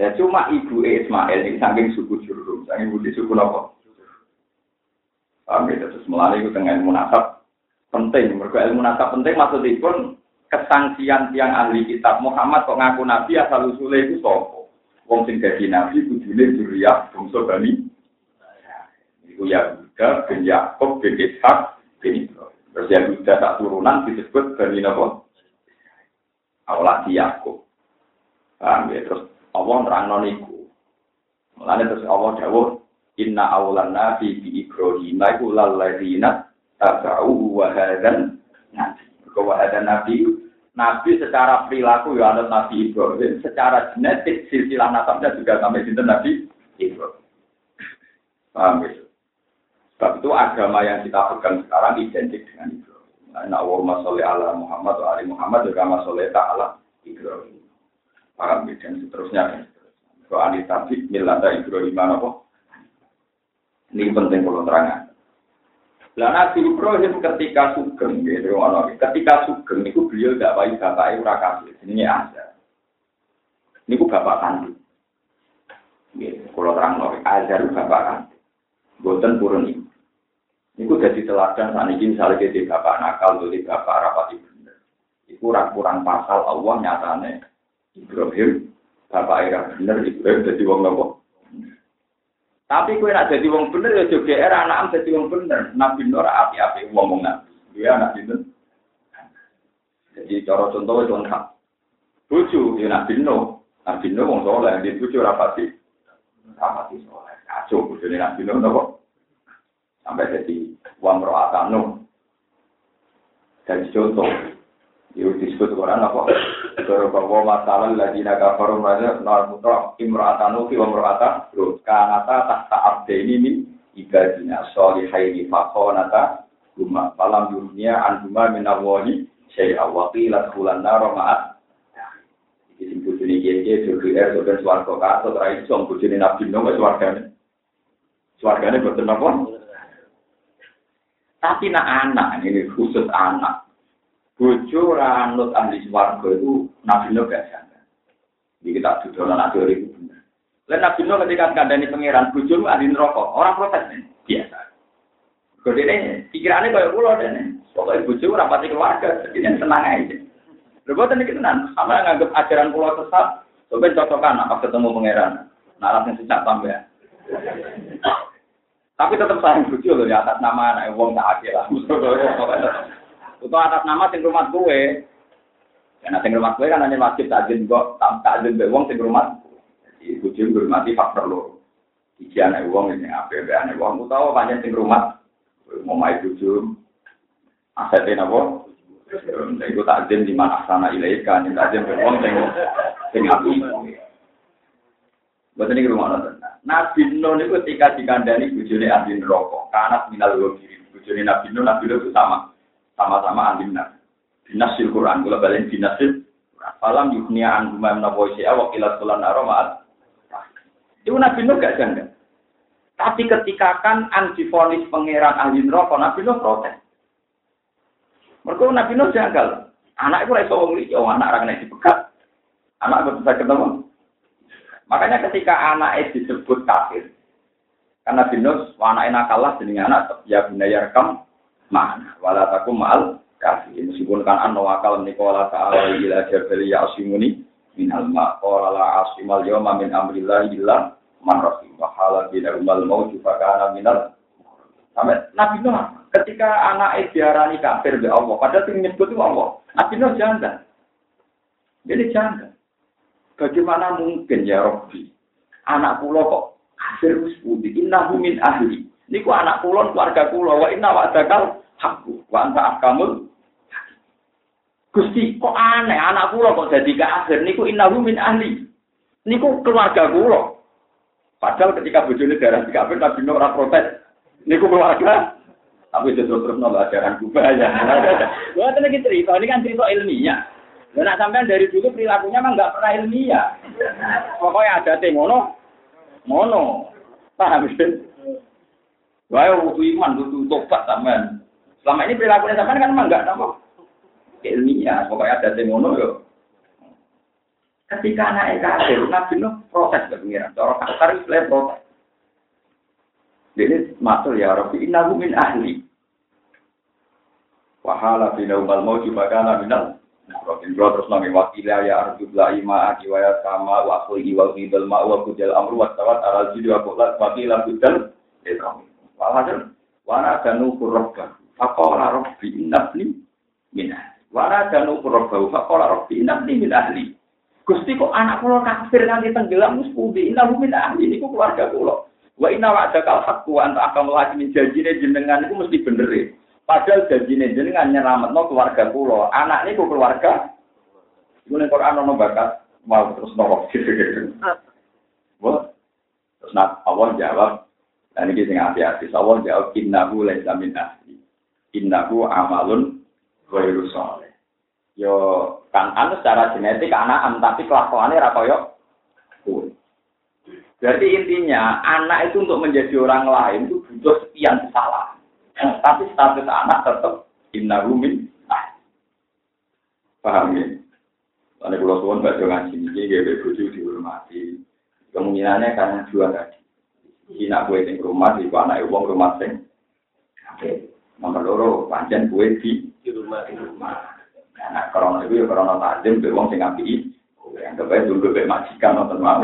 Ya cuma ibu Ismail ini saking suku Jurum, saking budi suku nopo. Paham ya, terus melalui itu dengan ilmu nasab penting. Mereka ilmu nasab penting maksudnya pun kesangsian tiang ahli kitab Muhammad kok ngaku nabi asal usulnya itu sopo. Wong sing dadi nabi kudune juriyah bangsa Bani. Iku Yahuda bin Yakub bin Ishak bin Ibrahim. Terus Yahuda tak turunan disebut Bani Napa? Awalati Yakub. Paham ya? Terus Allah nerangno niku. Mulane terus Allah dawuh Inna awlan nabi bi Ibrahim iku lalladzina tabau wa hadan nabi. Kau ada nabi, nabi secara perilaku ya ada nabi Ibrahim, secara genetik silsilah nasabnya juga sampai sinten nabi Ibrahim. Paham ya? Sebab itu agama yang kita pegang sekarang identik dengan Ibrahim. Nah, wa sholli ala Muhammad wa ali Muhammad juga masoleh ta'ala Ibrahim. Paham ya? Dan seterusnya. Kalau ali tabi milata Ibrahim apa? Ini penting kalau terangkan. Lah Nabi Ibrahim ketika sugeng, gitu, ketika sugeng, itu beliau tidak baik bapak ora kasih, ini aja. Ini ku bapak kandung. Gitu, kalau terang lagi, ajar bapak kandung. Boten purun ini. Ini ku jadi teladan saat ini misalnya jadi bapak nakal, jadi bapak rapat bener. Itu kurang pasal Allah nyatane Ibrahim, bapak era bener, Ibrahim jadi wong nopo. Tapi kue nak jadi wong bener ya juga era anak jadi wong bener. Nabi Nur api-api wong wong nabi. Dia nabi Nur. Jadi cara contoh itu lengkap. Bucu ya nabi Nur. Nabi Nur wong soleh. Di bucu rapati. Rapati soleh. Kacau bucu nabi Nur nopo. Sampai jadi wong roh Nur. Jadi contoh. Itu disebut Quran apa? Bahwa masalah lagi naga kafaru mereka nol ki wa imro'ata lut kanata tahta abdaini min ibadina solihaini fakhonata guma falam dunia an guma min awwali syai'a wa qila khulan naro ma'at sing bojone kiye-kiye jogi er soben swarga kato tra iso bojone nabi no wis swargane swargane boten apa tapi nak anak ini khusus anak bojo ranut ahli swarga itu Nabi Nuh gak jangka. Jadi kita duduk anak teori itu benar. Lain Nabi Nuh ketika kandani pangeran bojo itu ahli neraka, orang protes nih biasa. Kode ini pikirannya kayak pulau deh. Pokoknya bojo orang pasti keluarga, jadi senang aja. Berbuat ini kita sama yang nganggap ajaran pulau sesat. Coba cocokkan apa ketemu pangeran. Naras yang sejak tambah. Tapi tetap sayang bojo loh di atas nama anak wong tak adil lah. Itu atas nama sing rumah gue. Karena sing rumah gue kan hanya wajib takjil kok, takjil be wong sing rumah. Jadi kucing bermati faktor lo. Iki anak wong ini apa ya anak wong. Aku tahu banyak sing rumah. Mau main kucing. Asetnya apa? Itu takjil di mana sana ilaika. Ini takjil be wong sing sing api. Buat ini rumah nonton. Nabi Nuh itu ketika dikandani bujuni ahli neraka, karena minal wabiri. Bujuni Nabi Nuh, Nabi Nuh itu sama sama-sama ahli benar. Binasil Quran, kalau balen binasil Falam yuknia an gumam naboy siya wakilat sulan aromat. Itu Nabi Nuh gak janggal. Tapi ketika kan antifonis pangeran ahli neraka, Nabi Nuh protes. Mereka Nabi Nuh janggal. Anak itu rasa wong liya, anak orang kena dipegat. Anak itu bisa ketemu. Makanya ketika anak itu disebut kafir, karena Nabi Nuh, anak kalah, jadi anak ya bunayar kam, mana? Wala takum mal kasih meskipun kan an wakal nikola ta'ala ila jabali ya asimuni min alma qala la asimal yawma min amrillah illa man rahim. Wa umal maut fa kana minal sampai nabi Nuh ketika anak diarani kafir be Allah padahal sing itu Allah. Nabi Nuh janda. Jadi janda bagaimana mungkin ya Rabbi? Anak kula kok wis pundi? Innahu min ahli. Niku anak kula keluarga kula wa inna wa'dakal hakku. Wa anta ahkamul Gusti kok aneh? Anak kula kok jadi kafir? Niku innahu min ahli. Niku keluarga kula padahal ketika bojone darah kafir Nabi Nuh ora protes. Niku keluarga. Tapi itu terus nambah ajaran kubah ya. Wah, lagi cerita, ini kan cerita ilmiah. Dan nak sampean dari dulu perilakunya memang nggak pernah ilmiah. Pokoknya ada teh mono, mono. Paham sih? Wah, butuh iman, butuh tobat sampean. Selama ini perilakunya sampean kan memang nggak apa ilmiah. Pokoknya ada teh mono yo. Ketika anak kafir, nabi nuh proses kepengiran. Cara kasar itu proses. Jadi matur ya Rabbi innahu min ahli. Wahala bina umal mau juga kana minal. Rabbi bro terus nami wakila ya arju la ima aki wa sama wa aku iwa ma wa kujal amru wa tawat aral jidi wa kulat wakila bidal. Walhasil wana danu kurrabba. Faqala Rabbi innabni min ahli. Wana danu kurrabba. Faqala Rabbi innabni min ahli. Gusti kok anak kula kafir nanti tenggelam mus pundi innahu min ahli niku keluarga kula. Wa inna wa'daka al-haq wa anta akan lagi janjine jenengan itu mesti bener e. Padahal janjine jenengan nyelametno keluarga kula. Anak niku keluarga. Iku ning Quran ono bakat mau terus nopo. Wah. Terus nak Allah jawab dan ini sing hati-hati. Allah jawab innahu laisa min ahli. Innahu amalun ghairu. Yo kan anu secara genetik anak tapi kelakuannya ra koyo Berarti intinya anak itu untuk menjadi orang lain itu butuh sekian kesalahan. Tapi status anak tetap inna rumin. Nah. Paham ya? Karena kalau tuan baca ngaji ini, dia berbujuk dihormati. Kemungkinannya karena dua tadi. Hina kue di rumah, di anak uang rumah sing. Oke. Nomor loro, pancen kue di rumah. Di rumah. Nah, korona itu ya korona tajam, uang sing ngapi. Yang kebaik dulu be majikan mau.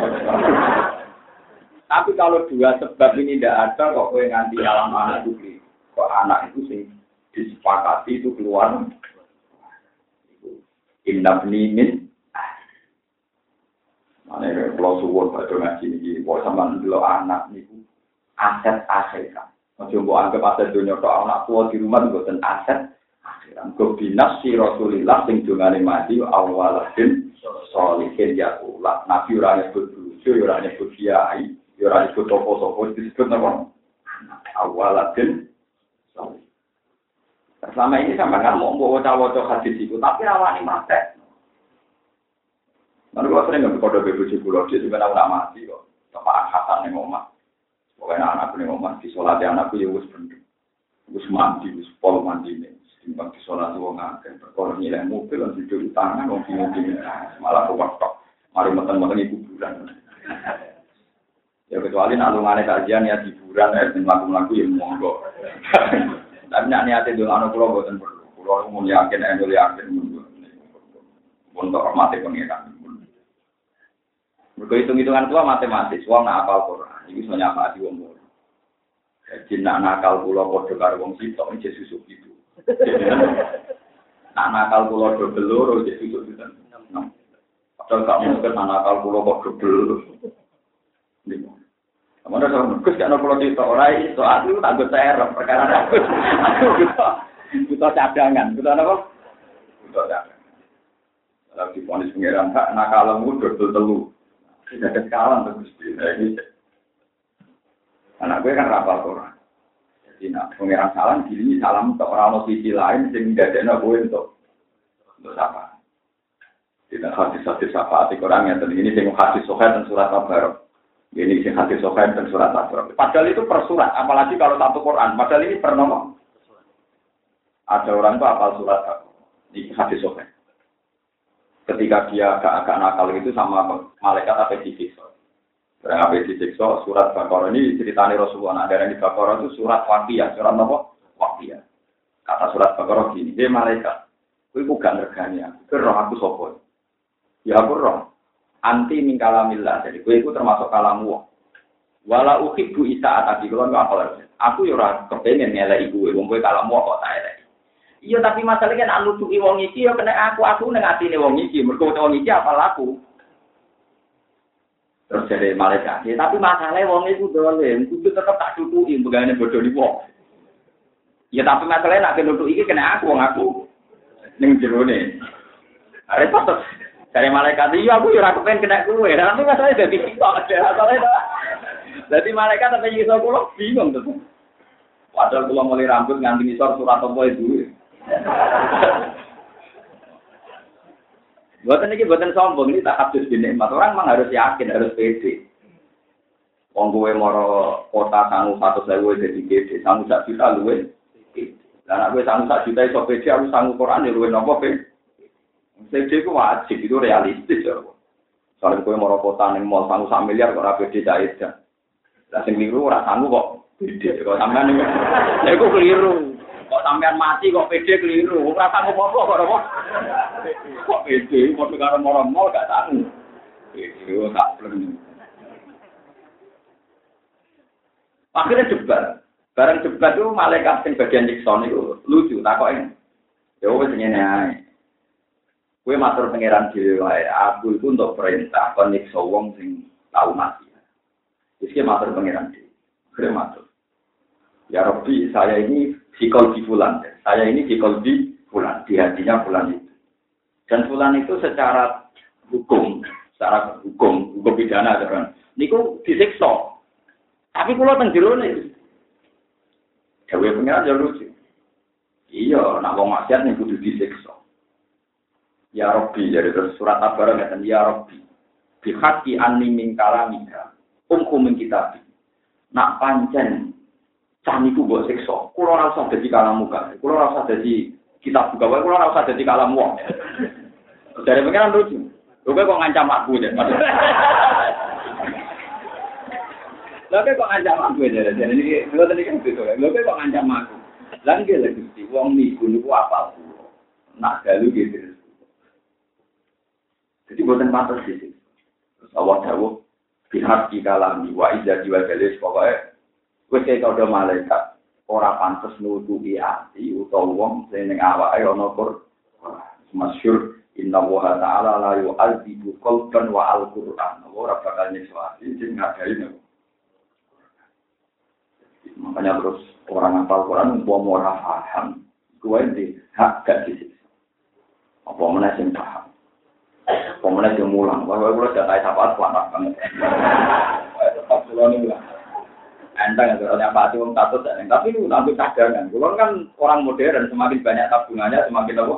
Tapi kalau dua sebab ini tidak ada, kok kue nganti alam anak itu anak itu sih disepakati itu keluar. Indah min Mana kalau suwon pada ngaji ini, kok sama dulu anak itu aset kan. Masih mau anggap aset dunia kok anak tua di rumah bukan aset akhiran. Kau binas si Rasulillah sing dungane mati awaladin solihin ya ulah. Nabi orangnya berbucu, orangnya berkiai. Ya ora disebut sopo-sopo disebut apa? Awalatin Selama ini sampai kan mau bawa cawoco hadis itu, tapi rawani mate. Lalu kalau sering nggak kode bebuji pulau dia juga nak mati kok. Bapak Hasan yang ngomong. Pokoknya anak yang ngomong di sholat anakku ya wis bener. Wis mandi, wis pol mandi nih. Timbang di sholat wong ngakeh. Perkara nilai mobil dan tidur di tangan, wong bingung Malah kewaktok. Mari meten-meten ibu bulan. Ya kecuali nak lungane kajian ya hiburan ya sing lagu-lagu ya monggo. Tapi nak niate dulu anu kula boten perlu. Kula mau yakin endo yakin untuk hormati pengiran. Mereka hitung-hitungan tua matematis, wong nak apal Quran, ini semuanya apa di wong Jadi nak nakal pulau kode karo wong sitok, ini susu itu. Nak nakal pulau double loro, jadi susu itu. Padahal gak mungkin nakal pulau kode double. Mana sama Gus kan kalau cerita orang itu aku tak gue serem perkara aku aku butuh butuh cadangan butuh apa? Butuh cadangan. Kalau di ponis pengiran hak nakalmu dodol telu tidak kekalan terus ini. Anak gue kan rapal Quran. Jadi nak pengiran salam gini salam untuk orang sisi lain sehingga tidak gue untuk untuk apa? Tidak hadis-hadis apa arti Quran yang ini sing hadis sohail dan surat Al-Barok. Ini sing hati sokain dan surat. Padahal itu per surat, apalagi kalau satu Quran. Padahal ini per nomor. Ada orang itu apal surat di hati sokain. Ketika dia agak-agak nakal itu sama malaikat apa disiksa. Barang apa disiksa, surat Baqarah ini ceritanya Rasulullah. Nah, dari Baqarah itu surat wakiyah, surat apa? Wakiyah. Kata surat Baqarah gini, hei malaikat, aku gak ngergani aku, roh aku sopo. Ya aku roh, anti min kalamillah. Jadi gue itu termasuk kalamu wong. Wala bu isa atati kalau nggak apa Aku yo ora kepengen ngelek ibu, wong gue kalamu kok tak elek. Iya tapi masalahnya kan anu tuh wong iki yo kena aku aku neng atine wong iki. Mergo wong iki apa laku? Terus jadi malaikat. Ya, tapi masalahnya wong itu dolim, kudu tetap tak tutuki begane bodoh di wong. Ya tapi masalahnya nak nutuk iki kena aku wong aku ning jero ne. Repot. Dari malaikat iya aku ya ora kepen kena kowe. Tapi masalahnya dadi kita ada masalahnya. Dadi malaikat tapi iso kula bingung tuh. Padahal kula mulai rambut nganti ngisor surat apa itu. Buatan ini buatan sombong ini tak habis mas Orang memang harus yakin, harus pede. Wong gue moro kota sanggup satu sewu jadi pede, sanggup satu juta luwe. Dan aku sanggup satu juta iso pede, aku sanggup Quran ya luwe nopo pede. Pede itu wajib, itu realistis ya. Soalnya gue moro kota neng mall sanggup sak miliar kok rapi pede jahit kan. Lah sing keliru ora sanggup kok pede kok sampean niku. Ya iku keliru. Kok sampean mati kok pede keliru. Ora sanggup apa kok apa. Kok pede padha karo moro-moro gak sanggup. Pede gak pleng. Akhirnya debat. Bareng debat itu malaikat sing bagian Nixon itu lucu takoke. Ya wis ngene ae. Kue matur pangeran dhewe wae. Aku itu untuk perintah kon nyiksa wong sing tau mati. Wis matur pangeran dhewe. Kue matur. Ya Rabbi, saya ini sikol di bulan. Saya ini sikol di bulan. Di hatinya bulan itu. Dan bulan itu secara hukum, secara hukum, hukum pidana, kan. Niku disiksa. Tapi kalau teng jero nih, Dewi pengiran ya lucu. Iya, nak wong maksiat nih kudu disiksa. Ya Rabbi, jadi terus surat ngeten, Ya Rabbi, bihaki anni min kalamika, umkum min. Nak pancen Samiku buat sekso. Kulo rasa jadi kalam muka. Kulo rasa jadi kitab buka. Kulo rasa jadi kalam wong. Dari pengiran lucu. Lu kok ngancam aku ya. Lalu kok ngancam aku ya. Jadi ini lu tadi kan gitu. Lu kok ngancam aku. Lagi lagi sih. Wong niku apa? Nak galu gitu. Jadi buatan pantas sih. Terus awak jauh. Pihak di kalam wa ija jiwa galis pokoknya Wis kaya kode malaikat ora pantes nutupi ati utawa wong sing awake ana kur. Masyhur inna wa ta'ala la yu'adzibu qalban wa al-qur'an. Ora bakal nyiksa ati sing ngadai makanya terus orang ngapal Quran mau ora paham di hak gak disiksa apa mana sing paham mana sing mulang. Wah gue udah tahu apa apa banget. Tetap pulau ini lah enteng ya apa sih wong takut tapi itu nanti cadangan. Kalau kan orang modern semakin banyak tabungannya semakin apa?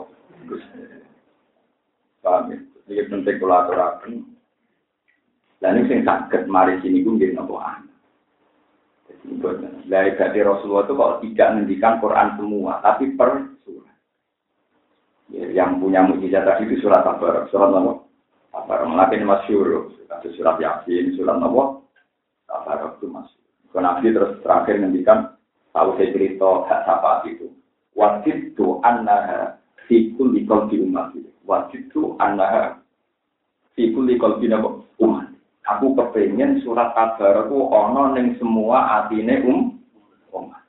Paham ya? Ini penting kalau aturakan. Dan ini sing sakit mari sini gue jadi nopo dari Rasulullah itu kalau tidak mendikan Quran semua tapi per surat ya, yang punya mujizat tadi itu surat apa surat nopo apa melakukan masyur. Surat yasin surat nopo apa itu masuk Nabi terus terakhir ngendikan tahu saya cerita hak sahabat itu. Wajib tu annaha fi kulli qalbi umat. Wajib tu annaha fi kulli qalbi umat. Aku kepengen surat kabar aku ono ning semua atine um umat.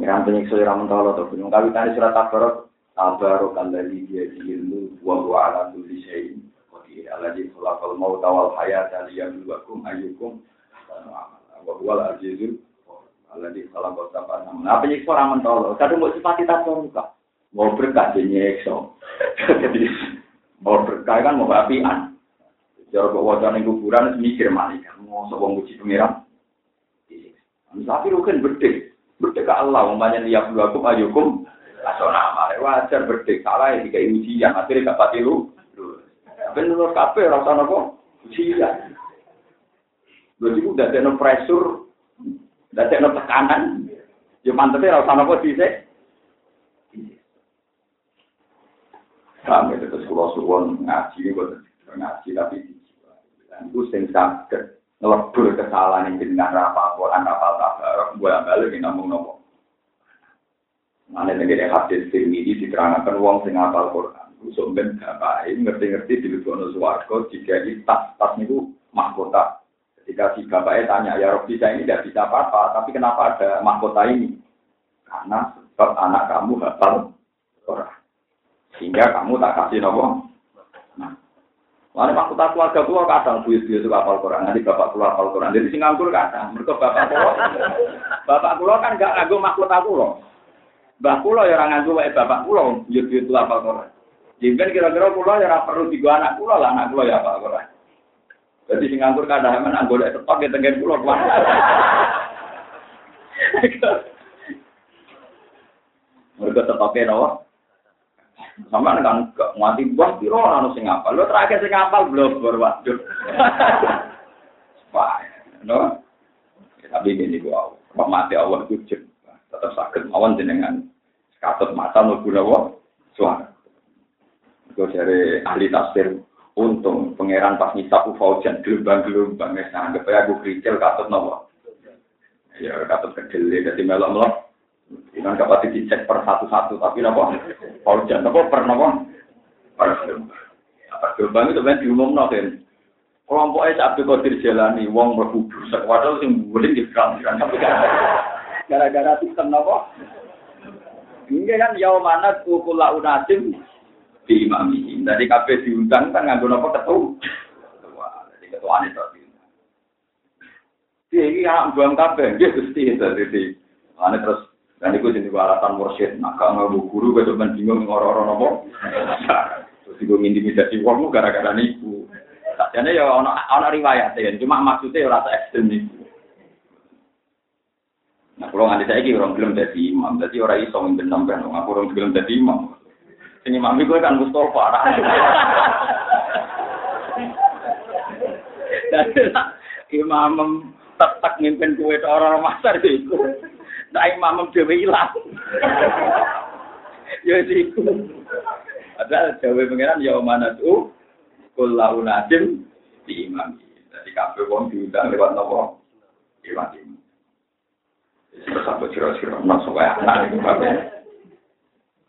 Ngiram penyiksa ira mentolo to gunung kawitan surat kabar Tabarok alladhi biyadihi wa huwa ala kulli syai'in qadir. Alladhi khalaqal mauta wal hayata liyabluwakum ayyukum bahwa azizul Allah di salam kota panam. Nah, penyiksa orang mentolo. Kadang mau sifat kita muka. Mau berkah nyekso. Jadi mau berkah kan mau apian. Bawa wajah kuburan mikir malaikat. Mau sobong muji pengiram. Tapi lu kan berdek. Berdek ke Allah. Umpamanya dia dua kum ayukum. Asal nama. Wajar berdek. Salah ya tiga ujian. Akhirnya gak pati lu. Menurut kafe rasa nopo. Ujian. Lho iku dadekno pressure, dadekno tekanan. Ya mantep ora usah napa dhisik. Kami terus kula suwon ngaji ngaji tapi itu sing saged ngelebur kesalahan yang jenengan apa Quran apa tabarok gue balik ngomong nopo. Mana negara hadis ini diterangkan wong sing apal Quran. Usum ben bapak ngerti-ngerti di luar suwargo jika tas tas niku mahkota Ketika si bapaknya tanya, ya Robi saya ini tidak bisa apa-apa, tapi kenapa ada mahkota ini? Karena sebab anak kamu hafal Torah. Sehingga kamu tak kasih nopo. Lalu aku tak keluarga kula kadang buyut-buyut itu hafal Quran, nanti bapak kula hafal Quran. Jadi sing nganggur kadang, mereka bapak kula. bapak kula kan gak nganggo makhluk aku loh. Mbah kula ya ora nganggo wae bapak kula buyut-buyut itu hafal Quran. Jadi kira-kira kula ya perlu digo anak kula lah, anak kula ya hafal Quran. Jadi sing nganggur kadang anggo lek tepak ya tengen kula kuwi. Mereka tepake nawa. Sama kan gak mati buah piro ono sing ngapal. Lo terakhir sing ngapal blobor waduh. Wah, no. Tapi ini gua mati awal ku tetap sakit awan jenengan katut mata mlebu nawa suara. Gue dari ahli tafsir untung pangeran pas ngisap faujan gelombang-gelombang wis anggap ae aku kricil katut nawa. Ya katut kedele dadi melok-melok Iman gak pasti dicek per satu-satu, tapi nopo, kalau jangan nopo per nopo, per gelombang. Itu kan diumum kan. Kelompok es Abdul Qadir jalani, wong berkubu, sekwadal sing boleh di kan Gara-gara sistem nopo. Ini kan yau mana kukula unasim di imami. Dari kafe diundang kan nganggo nopo ketua. Jadi ketua ini tadi. Ini yang buang kafe, dia itu. Jadi, terus dan itu jadi alasan mursyid. Nah, kalau nggak guru, gue cuma bingung ngoro-ngoro nopo. Terus gue intimidasi uangmu gara-gara niku. Jadi ya ono ono riwayat ya, cuma maksudnya rasa ekstrem. Nah, kalau nganti saya orang belum jadi imam, jadi orang iso sampai aku orang belum jadi imam. Sini mami gue kan Mustafa. Jadi imam tetap mimpin kue orang masar itu. Nah, imam dhewe ilang. ya iku. Ada dhewe pengiran ya mana tuh kullahu nadim di imam. Jadi kabeh wong diundang lewat nopo? Imam. Terus apa kira-kira masuk kayak anak itu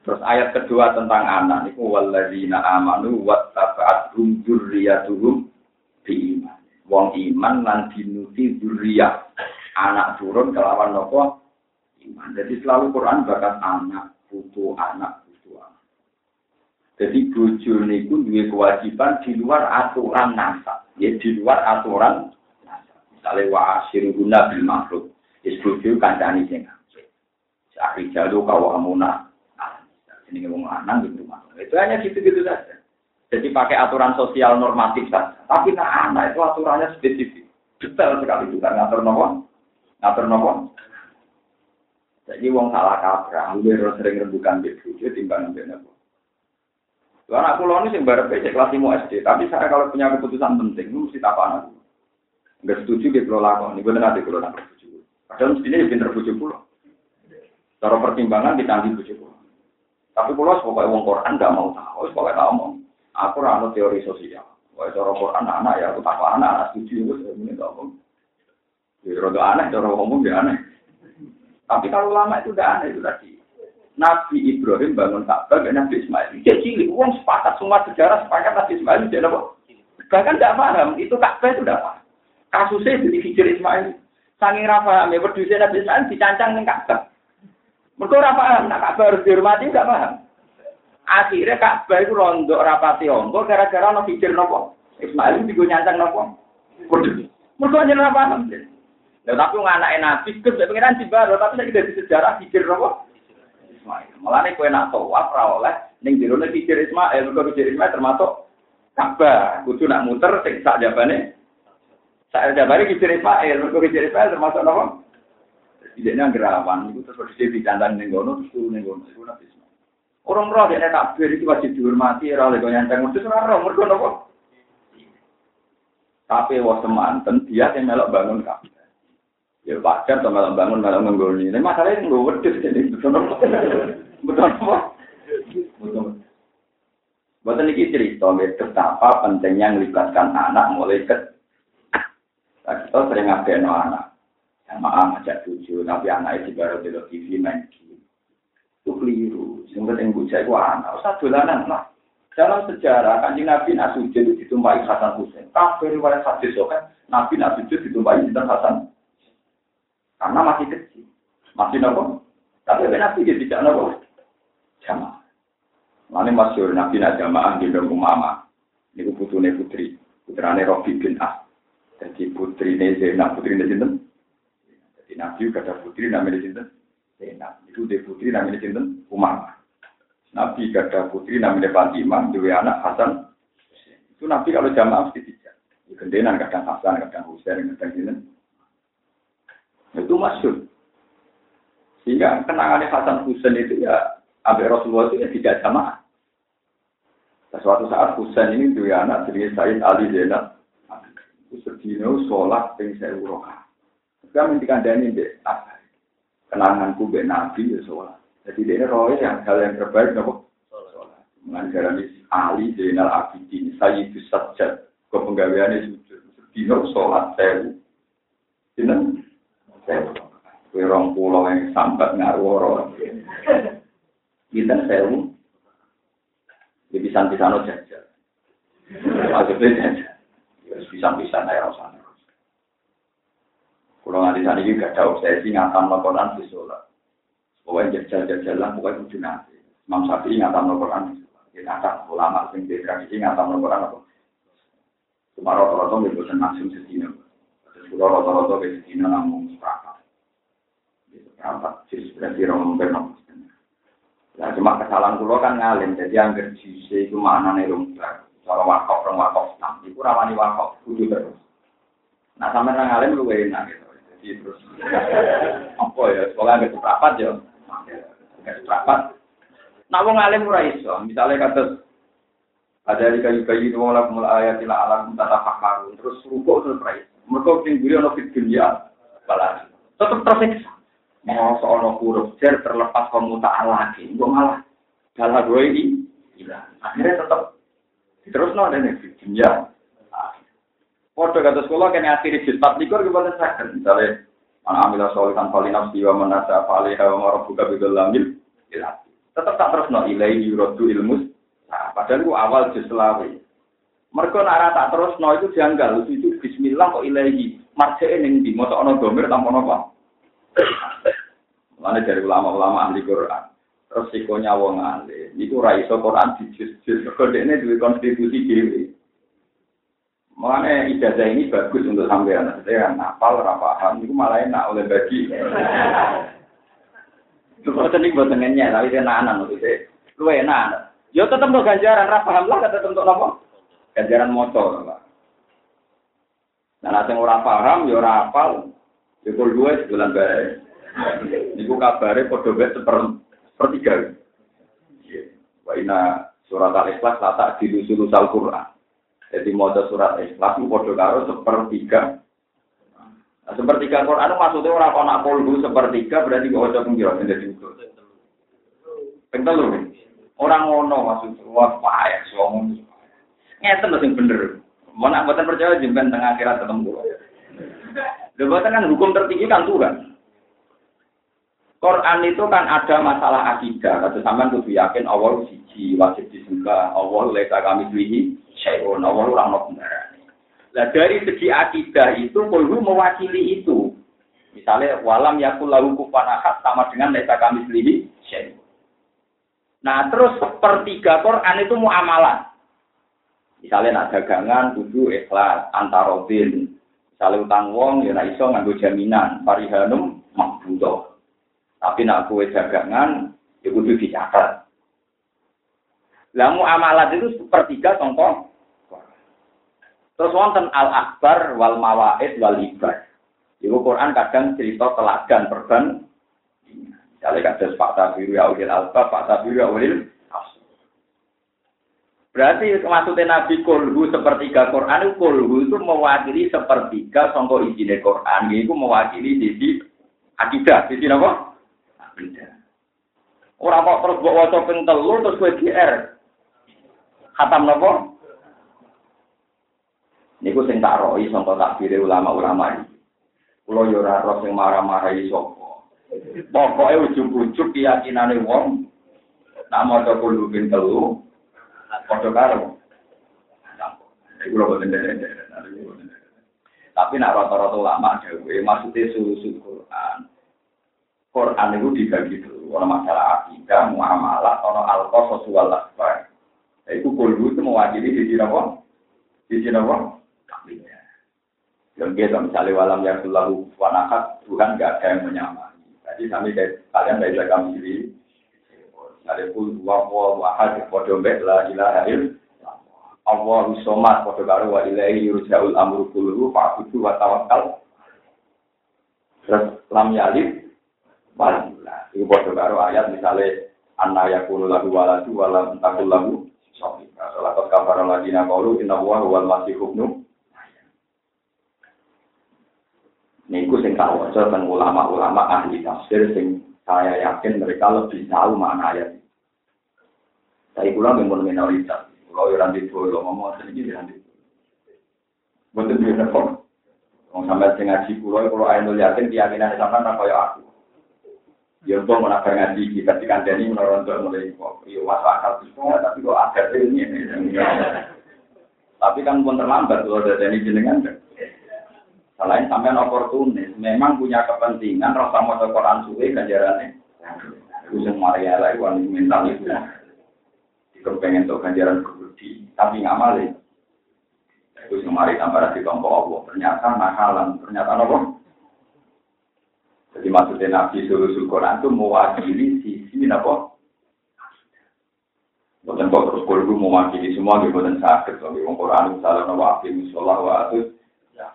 Terus ayat kedua tentang anak itu walladzina amanu wattaba'athum dzurriyyatuhum bi iman. Wong iman lan dinuti dzurriyyah. Anak turun kelawan nopo? Iman. Jadi selalu Quran bakat anak, putu anak, putu anak. Jadi bojo niku duwe kewajiban di luar aturan nasab, ya di luar aturan nasab. Misalnya wa guna bil makhluk, is bojo kancani sing apik. Sakri amuna. Ini ngomong lanang gitu Itu hanya gitu-gitu saja. Jadi pakai aturan sosial normatif saja. Tapi nah anak itu aturannya spesifik. Detail sekali juga ngatur nopo. Ngatur nopo. Jadi wong salah kaprah, hampir sering rembukan di bojo timbang ambek nopo. Anak pulau ini sing barep cek kelas 5 SD, tapi saya kalau punya keputusan penting, mesti tak anak. Enggak setuju di pulau lakon, ini benar di pulau nak setuju. Padahal mestinya ya pinter bojo pulau. Cara pertimbangan ditanggi bojo pulau. Tapi pulau sebagai wong Quran nggak mau tahu, sebagai tahu mau. Aku rano teori sosial. Wah, cara Quran anak ya aku tak anak, anak setuju, itu ini tak ngomong. Ya, rada aneh, cara ngomong ya aneh. Tapi kalau lama itu udah aneh itu tadi. Nabi Ibrahim bangun Ka'bah dan Nabi Ismail. Dia cilik, uang sepakat semua sejarah sepakat Nabi Ismail dia apa? Bahkan tidak paham, itu Ka'bah itu tidak paham. Kasusnya jadi hijir Ismail. Sangi rafa, ya berdua Nabi Ismail dicancang dengan Ka'bah. Mereka rafa, nak Ka'bah harus dihormati, tidak paham. Akhirnya Ka'bah itu rondok rapati ongko gara-gara no hijir nopo. Ismail itu juga nyancang. Mereka hanya rafa paham. Ya tapi anak nabi kes pengiran di baru tapi saya tidak di sejarah pikir apa? Ismail. Malah nih kue nak tawaf oleh ning jero nih pikir Ismail, mergo pikir Ismail termasuk Ka'bah. Kudu nak muter sing sak jabane. Sak jabane pikir Ismail, mergo pikir Ismail termasuk apa? Tidak nang gerawan itu terus di dicandang ning gono terus ning gono iku nabi Ismail. Orang roh dia tak beri itu wajib dihormati, ora oleh nyanteng mesti ora roh mergo napa? Tapi wah semanten dia yang melok bangun Ka'bah. Ya wajar to malah bangun malah nggoni. Ini masalahnya nggak wedus jadi betul betul apa? Betul. Buatan ini cerita betapa pentingnya melibatkan anak mulai ke. Nah, kita sering ngapain anak. Sama ngajak tujuh, tapi anak itu baru di TV main game. Itu keliru. Yang penting bocah itu anak. Usah dolanan lah. Dalam sejarah, kanjeng Nabi Nasujud itu ditumpai Hasan Hussein. Kafir riwayat hadis kan, Nabi Nasujud ditumpai Hasan karena masih kecil. Masih nopo. Tapi Nabi dia tidak nopo. Jamaah. Lalu masyur Nabi nak jamaah di dalam umama. Niku putune putri, putrane Robi bin As. Jadi putrine Zainab, putrine sinten? Jadi Nabi ada putri namanya sinten? Zainab. Itu dia putri namanya sinten? Umar. Nabi gak ada putri namanya Fatimah, dua anak Hasan. Itu Nabi kalau jamaah mesti tiga. Gendenan kadang Hasan, kadang Husain, kadang sinten. Itu masyur. Sehingga kenangannya Hasan Husain itu ya, Abu Rasulullah itu ya tidak jamaah. Nah, suatu saat Husain ini dua anak jadi Said Ali Zainal. Sedino sholat ping sewu roka. Sekarang minta kandani deh. Kenanganku be Nabi ya sholat. Jadi dia roh yang hal yang terbaik nopo sholat. Mengajarani Ali Zainal Abidin Sayyid Sajjad. Kau penggaweannya sujud. Sedino sholat. Dino sewu. Kue rong pulau yang sambat ngaruh Kita sewu. Ya bisa-bisa jajal. Maksudnya jajal. Ya bisa-bisa naik rasanya. Kalau nganti sana juga ada obsesi ngatam laporan di sholat. Pokoknya jajal-jajalan, pokoknya kudu nanti. Imam Syafi'i ngatam laporan di sholat. Ya ngatam ulama, sing di tradisi ngatam laporan apa. Cuma rata-rata nggak bosan langsung sedina. Kalau rata-rata ke sedina namun seperempat. Seperempat, jadi berarti orang benar. Nah, cuma kesalahan kulo kan ngalim, jadi angker jise itu maknanya lumbar. Kalau wakaf, orang wakaf Islam, itu ramani wakaf, kudu terus. Nah, sampai nang ngalim lu enak gitu. Jadi terus, apa ya, sekolah agak seprapat ya, agak seprapat. Nah, mau ngalim ora iso, misalnya kata ada di kayu kayu itu malah mulai ayat tidak alam tata terus rukuk terus mereka tinggi ono fit dunia balas tetap tersiksa. Mau seorang huruf jer terlepas pemutaan lagi, gue malah. Dalam gue ini. Akhirnya tetap terus no ada nih ya. Foto kata sekolah kan akhirnya jilbab likur gimana saya misalnya mana ambil solikan palinaf siwa menasa falih hawa marah buka bidul lamil. Tetap tak terus no ilai yurodu ilmus nah, padahal gua awal jus selawe. Mereka nara tak terus no itu janggal itu Bismillah kok ilahi marjane ning di mosok ana domir tanpa apa Mana dari ulama-ulama ahli Quran. Resikonya wong ahli. Itu raiso Quran di jus-jus. Kode ini duit konstitusi diri. Mana ijazah ini bagus untuk sampean. Saya napal, rapahan. Itu malah enak oleh bagi. Itu buatan ini buatan ngenyek. Tapi dia nanan. Lu enak. Yo tetap untuk ganjaran. Rapaham lah. Tetap untuk apa? Ganjaran motor. Nah, nanti orang paham, ya rapal. Ya kalau dua sebulan baik. Niku kabare wae seper sepertiga. Wa ina surat al-ikhlas lata di sulus al-Qur'an. Jadi maca surat ikhlas itu padha karo sepertiga. Nah, sepertiga Quran maksudnya orang kok nak polbu sepertiga berarti kok ojo pengira jadi itu. Ping telu. Orang ngono maksud wah payah wong. Ngeten lho sing bener. Mau mboten percaya jemben tengah akhirat ketemu. Lho kan hukum tertinggi kan Tuhan. Quran itu kan ada masalah akidah. Kata sampean kudu yakin Allah siji wajib disembah. Allah leka kami beli syai'un. Allah orang mau Nah dari segi akidah itu perlu mewakili itu. Misalnya walam yakul lahu kufanahat sama dengan leka kami beli syai'un. Nah terus sepertiga Quran itu muamalah. Misalnya nak dagangan kudu ikhlas antarodin. Misalnya utang wong ya iso nganggo jaminan parihanum makbudoh. Tapi nak kue dagangan, ya kudu dicatat. Lamu amalat itu sepertiga contoh. Terus wonten al akbar wal mawaid wal ibar. Ibu Quran kadang cerita teladan perban. Misalnya kadang Pak Tabiru ya ulil alba, Pak Tabiru ya ulil Berarti maksudnya Nabi Kulhu sepertiga Quran Kulhu itu mewakili sepertiga songko izin Quran. Itu mewakili sisi akidah. Sisi apa? beda. Orang kok terus buat wajah ping telu terus gue GR. Khatam nopo? Niku sing tak roi sangka takbire ulama-ulama iki. Kulo yo ora roh sing marah-marah iki sapa. Pokoke ujug-ujug keyakinane wong nak maca kulo ping telu padha karo. Lho boten Tapi nak rata-rata ulama dhewe maksudnya susu Quran. Quran itu dibagi dulu, ada masalah akidah, muamalah, ada al-qasas wal akbar. Iku kulhu itu mewakili sisi apa? Sisi apa? Kambingnya. Yang kita misalnya walam yang selalu wanakat, Tuhan gak ada yang menyamai. Jadi kami kalian dari kami sendiri. Misalnya kul wa wa wahad podo mbek la ilaha illallah. Allah somat podo karo wa ilahi yurja'ul amru kulluhu fa'budu wa tawakkal. Terus lam yalid walillah. Itu podo karo ayat misalnya anna yakunu lahu waladu walam takul lahu sofika. Salat kafara ladina qalu inna huwa wal masih ibnu Niku sing tak waca ulama-ulama ahli tafsir sing saya yakin mereka lebih tahu makna ayat. Saya pulang memang minoritas. Kalau yang di lo ngomong sedikit yang di Betul betul kok. Mau sampai sing ngaji pulau kalau ayat yakin keyakinan sama nak kaya aku. Ya untuk mau ngaji kita di kandani menurut mulai kok. Iya masuk akal semua tapi kok ada ini. Tapi kan pun terlambat kalau ada ini jenengan. Selain sampean oportunis, memang punya kepentingan rasa mau Quran suwe ganjarannya. Itu Maria lagi wanita mental itu. Jika pengen tuh ganjaran kebudi, tapi nggak malah. Itu yang mari tambah di kelompok Allah. Ternyata nakalan, ternyata apa? Jadi maksudnya Nabi Sulusul Quran itu mewakili sisi apa? Bukan kok terus kalau mewakili semua, bukan sakit. Kalau Quran misalnya nawafi, misalnya wa ya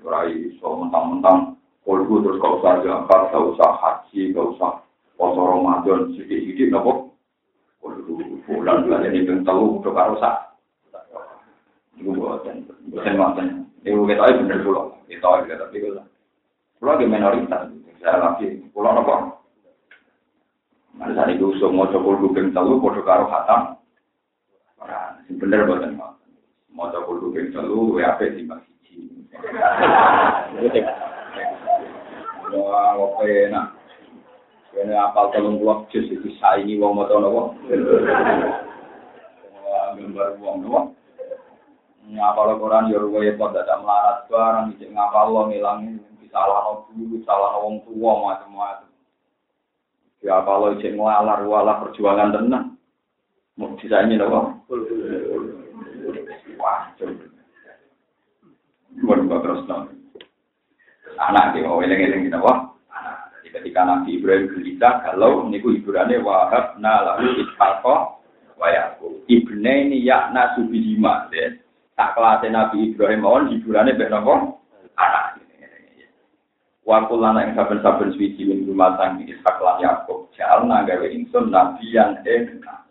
Rai so mentang-mentang kolbu terus kau usah jangkar, kau usah haji, kau usah poso Ramadan sedikit-sedikit nopo. Kolbu bulan bulan ini pun tahu udah karo sah. Ibu buatan, buatan buatan. Ibu kita itu bener pulau, kita itu tapi kita pulau di minoritas. Saya lagi pulau nopo. Mana saat itu semua coba bukan tahu, podo karo hatam. Bener buatan mau coba bukan tahu, WAP sih masih. Wah, apa enak. Ini apal telung puluh jus itu saingi wong moto nopo. Wah, gambar wong nopo. Ngapal Quran yo ruwe kok dadak melarat barang iki ngapal lo ngilangi salah guru, salah wong tua macam-macam. Ya kalau cek ngelalar wala perjuangan tenang. Mau disaingi nopo. Wah, coba. Bukan terus Anak dia mau eleng-eleng kita wah. Jadi ketika Nabi Ibrahim gelisah, kalau niku hiburannya wahab lalu ishaqo wayaku. Ibne ini yakna subihima. Tak kelas Nabi Ibrahim mohon hiburannya bernopo anak. Waktu lana yang saben-saben suci min rumah tangga Ishak lan Yakub. Jalna gawe insun nabi yang enak.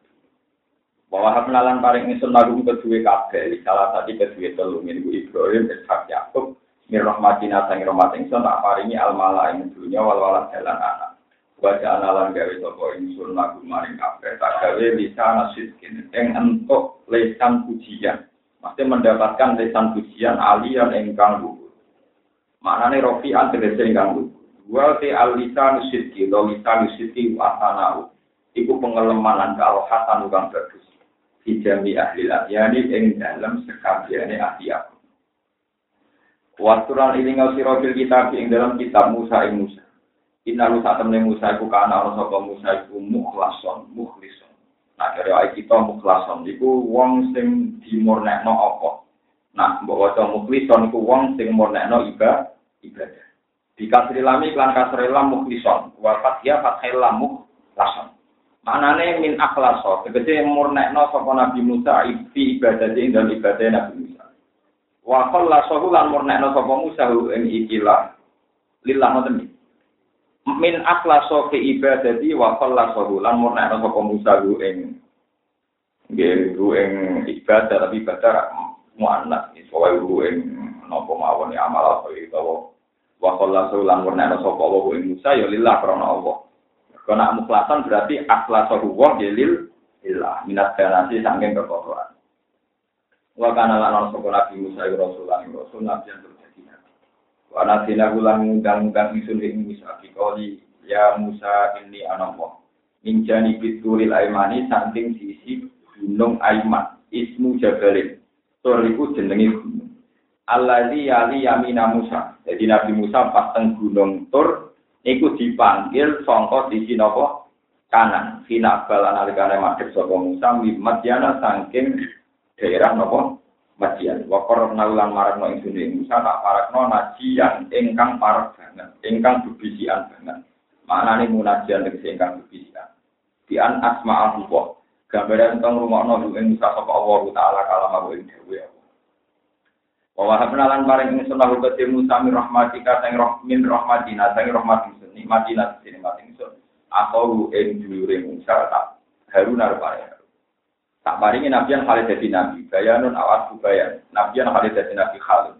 Bahwa penalan paling ingsun lagu kedua kabeh, salah satu kedua telu minggu Ibrahim, Ishak Yakub, mir rahmatina sang rahmat ingsun tak paringi al mala ing dunya wal walad jalan anak. Wajah analan gawe sapa ingsun lagu maring kabeh, tak gawe bisa nasidkin ing entuk lesan pujian. Mesti mendapatkan lesan pujian alian ingkang luhur. Maknane rofi'an tegese ingkang luhur. Wa te alisa nusidki, do lisa nusidki wasanau. Iku pengelemanan kalau hasan kang dijami ahli lahyani ing dalam sekabiane ahli aku. Waturan ini ngasiro fil kitab ing dalam kitab Musa ing Musa. Inna lu saat temen Musa iku kana ana sapa Musa iku mukhlason, mukhlison. Nah dari ayat kita mukhlason iku wong sing dimurnekno apa. Nah mbok waca mukhlison iku wong sing murnekno ibadah. ibadah. Di kasri lami klan kasri lam mukhlison. Wa fathia fathil mukhlason. Manane min akhlaso, tegese murnekno sapa Nabi Musa fi ibadah ing dalem ibadah Nabi Musa. Wa khallasahu lan murnekno sapa Musa ing ikilah lillah ngoten Min akhlaso fi ibadati wa khallasahu lan murnekno sapa Musa ing nggih ing ibadah tapi ibadah muannas soal ing napa mawon amal apa utawa wa khallasahu lan murnekno sapa ing Musa ya lillah krana Allah. Karena mukhlasan berarti akhlasahu wa gelil ilah minat danasi sangking kekotoran. Wa kana lan sapa Nabi Musa Rasulullah Rasul Nabi yang terjadi nabi. Wa nasina ulang ngundang-undang isun ing Musa dikoli ya Musa ini anamwa. Minjani bitulil aimani saking sisi gunung Aiman ismu Jabalin. Toriku jenengi gunung. Alladzi yali yamina Musa. Jadi Nabi Musa pas teng gunung Tur iku dipanggil sangka sisi napa kanan. Fina balan alikane madhep sapa Musa Madyana saking daerah napa Madyan. Wa qarna ulang marakno ing dunya Musa tak parakno najian ingkang parek banget, ingkang bebisian banget. Maknane munajian tegese ingkang bebisian. Di an asma Allah. Gambaran tentang rumah ing Musa sapa Allah taala kalam aku ing. Wa wahabna lan paring ing sunah uga Musa min rahmatika sang roh min rahmatina sang rahmat ingsun nikmatina sing nikmat ingsun. Aku ing dulure Musa tak Harun arep Tak paringi nabi yang khalid dadi nabi, bayanun awas bayan. Nabi yang khalid dadi nabi khalid.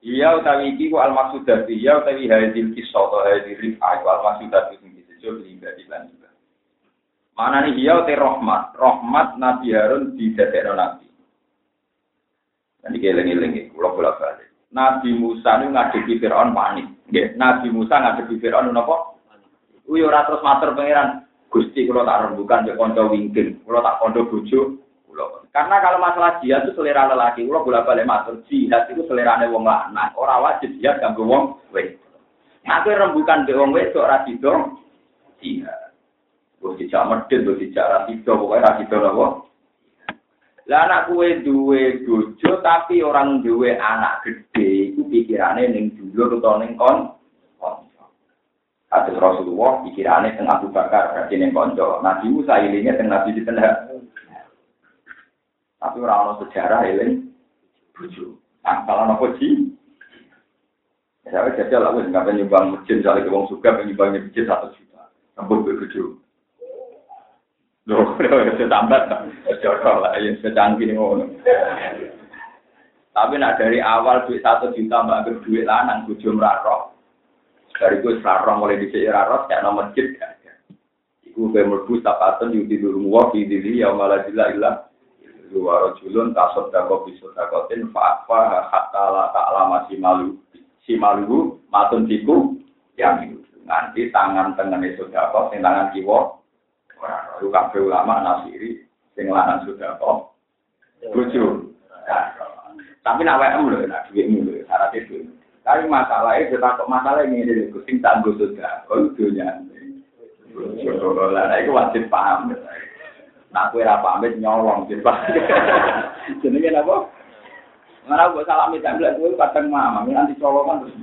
Iya utawi iki ku al maksud dari iya utawi hadil kisah atau hadil rifah al maksud dari sing disebut pribadi lan juga. Mana nih iya te rahmat, rahmat Nabi Harun di dadekno nabi. Dan iki eling-eling kula bola balik. Nabi Musa nu ngadepi Firaun panik. Nggih, Nabi Musa ngadepi Firaun napa? Kuwi ora terus matur pangeran, Gusti kalau tak rembukan ya konco wingkin, kalau tak konco bojo, Karena kalau masalah jihad itu selera lelaki, kalau bolak balik matur jihad itu selera wong lanang, orang wajib jihad ganggu wong wes. Aku rembukan be wong wes, ora sido jihad. Gue dijak medit, gue dijak rasido, pokoknya rasido apa? Lah anak kue duwe bojo tapi orang duwe anak gede, itu pikirannya ning dulur atau ning kon. Kasus Rasulullah pikirannya teng Abu Bakar berarti neng konco. Nabi Musa ilingnya teng Nabi di tengah. Tapi orang orang sejarah iling buju. Nah, kalau nopo ji, saya jajal lah, nggak penyumbang masjid, misalnya ke wong suka penyumbang masjid satu juta, nembus buju. Loh, tambah, lah, yang secanggih. Tapi nak dari awal duit satu juta mbak duit lanang buju merarok, dari gue serarong mulai di roh, kayak nomor masjid kan. Iku gue merbu tapatan yudi dulu di diri ya malah jila ilah. Luar julun tasod dako bisu dakotin fa'afa hatta la ta'ala masih malu. Si malu matun tiku yang itu. Nanti tangan tengah itu dako, tangan kiwo. Lu kafe ulama nasiri, sing lanang sudah kok. Lucu. Tapi nak WM lho, nak duitmu lho, syaratnya duit. Tapi masalahnya kita kok masalah ini jadi kucing tangguh sudah, kalau dunia. Lah, itu wajib paham. Nah, kue apa amit nyolong jadi Jenenge apa? Mana gue salami tembel gue kadang mama, nanti colongan terus.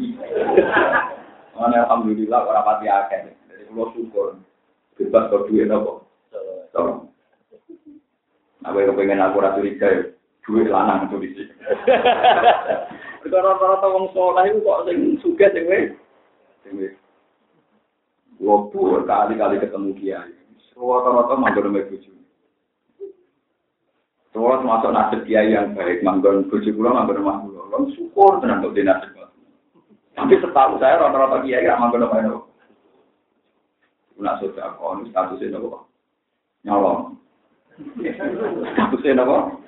Mana alhamdulillah orang pati akeh. Jadi gue syukur bebas kau duit apa? Tolong. Nah, gue kepengen aku rasa curiga duit lanang itu di sini. Perkara rata-rata wong saleh iku kok sing sugih sing wis sing wis Wopu kali-kali ketemu kiai. Rata-rata manggon sama bojo. Terus masuk nasib kiai yang baik, manggon bojo kula manggon rumah kula. Lan syukur tenan kok dinasib. Tapi setahu saya rata-rata kiai gak manggon sama itu. Nak sudah kok statusnya nopo? Nyolong. Statusnya nopo?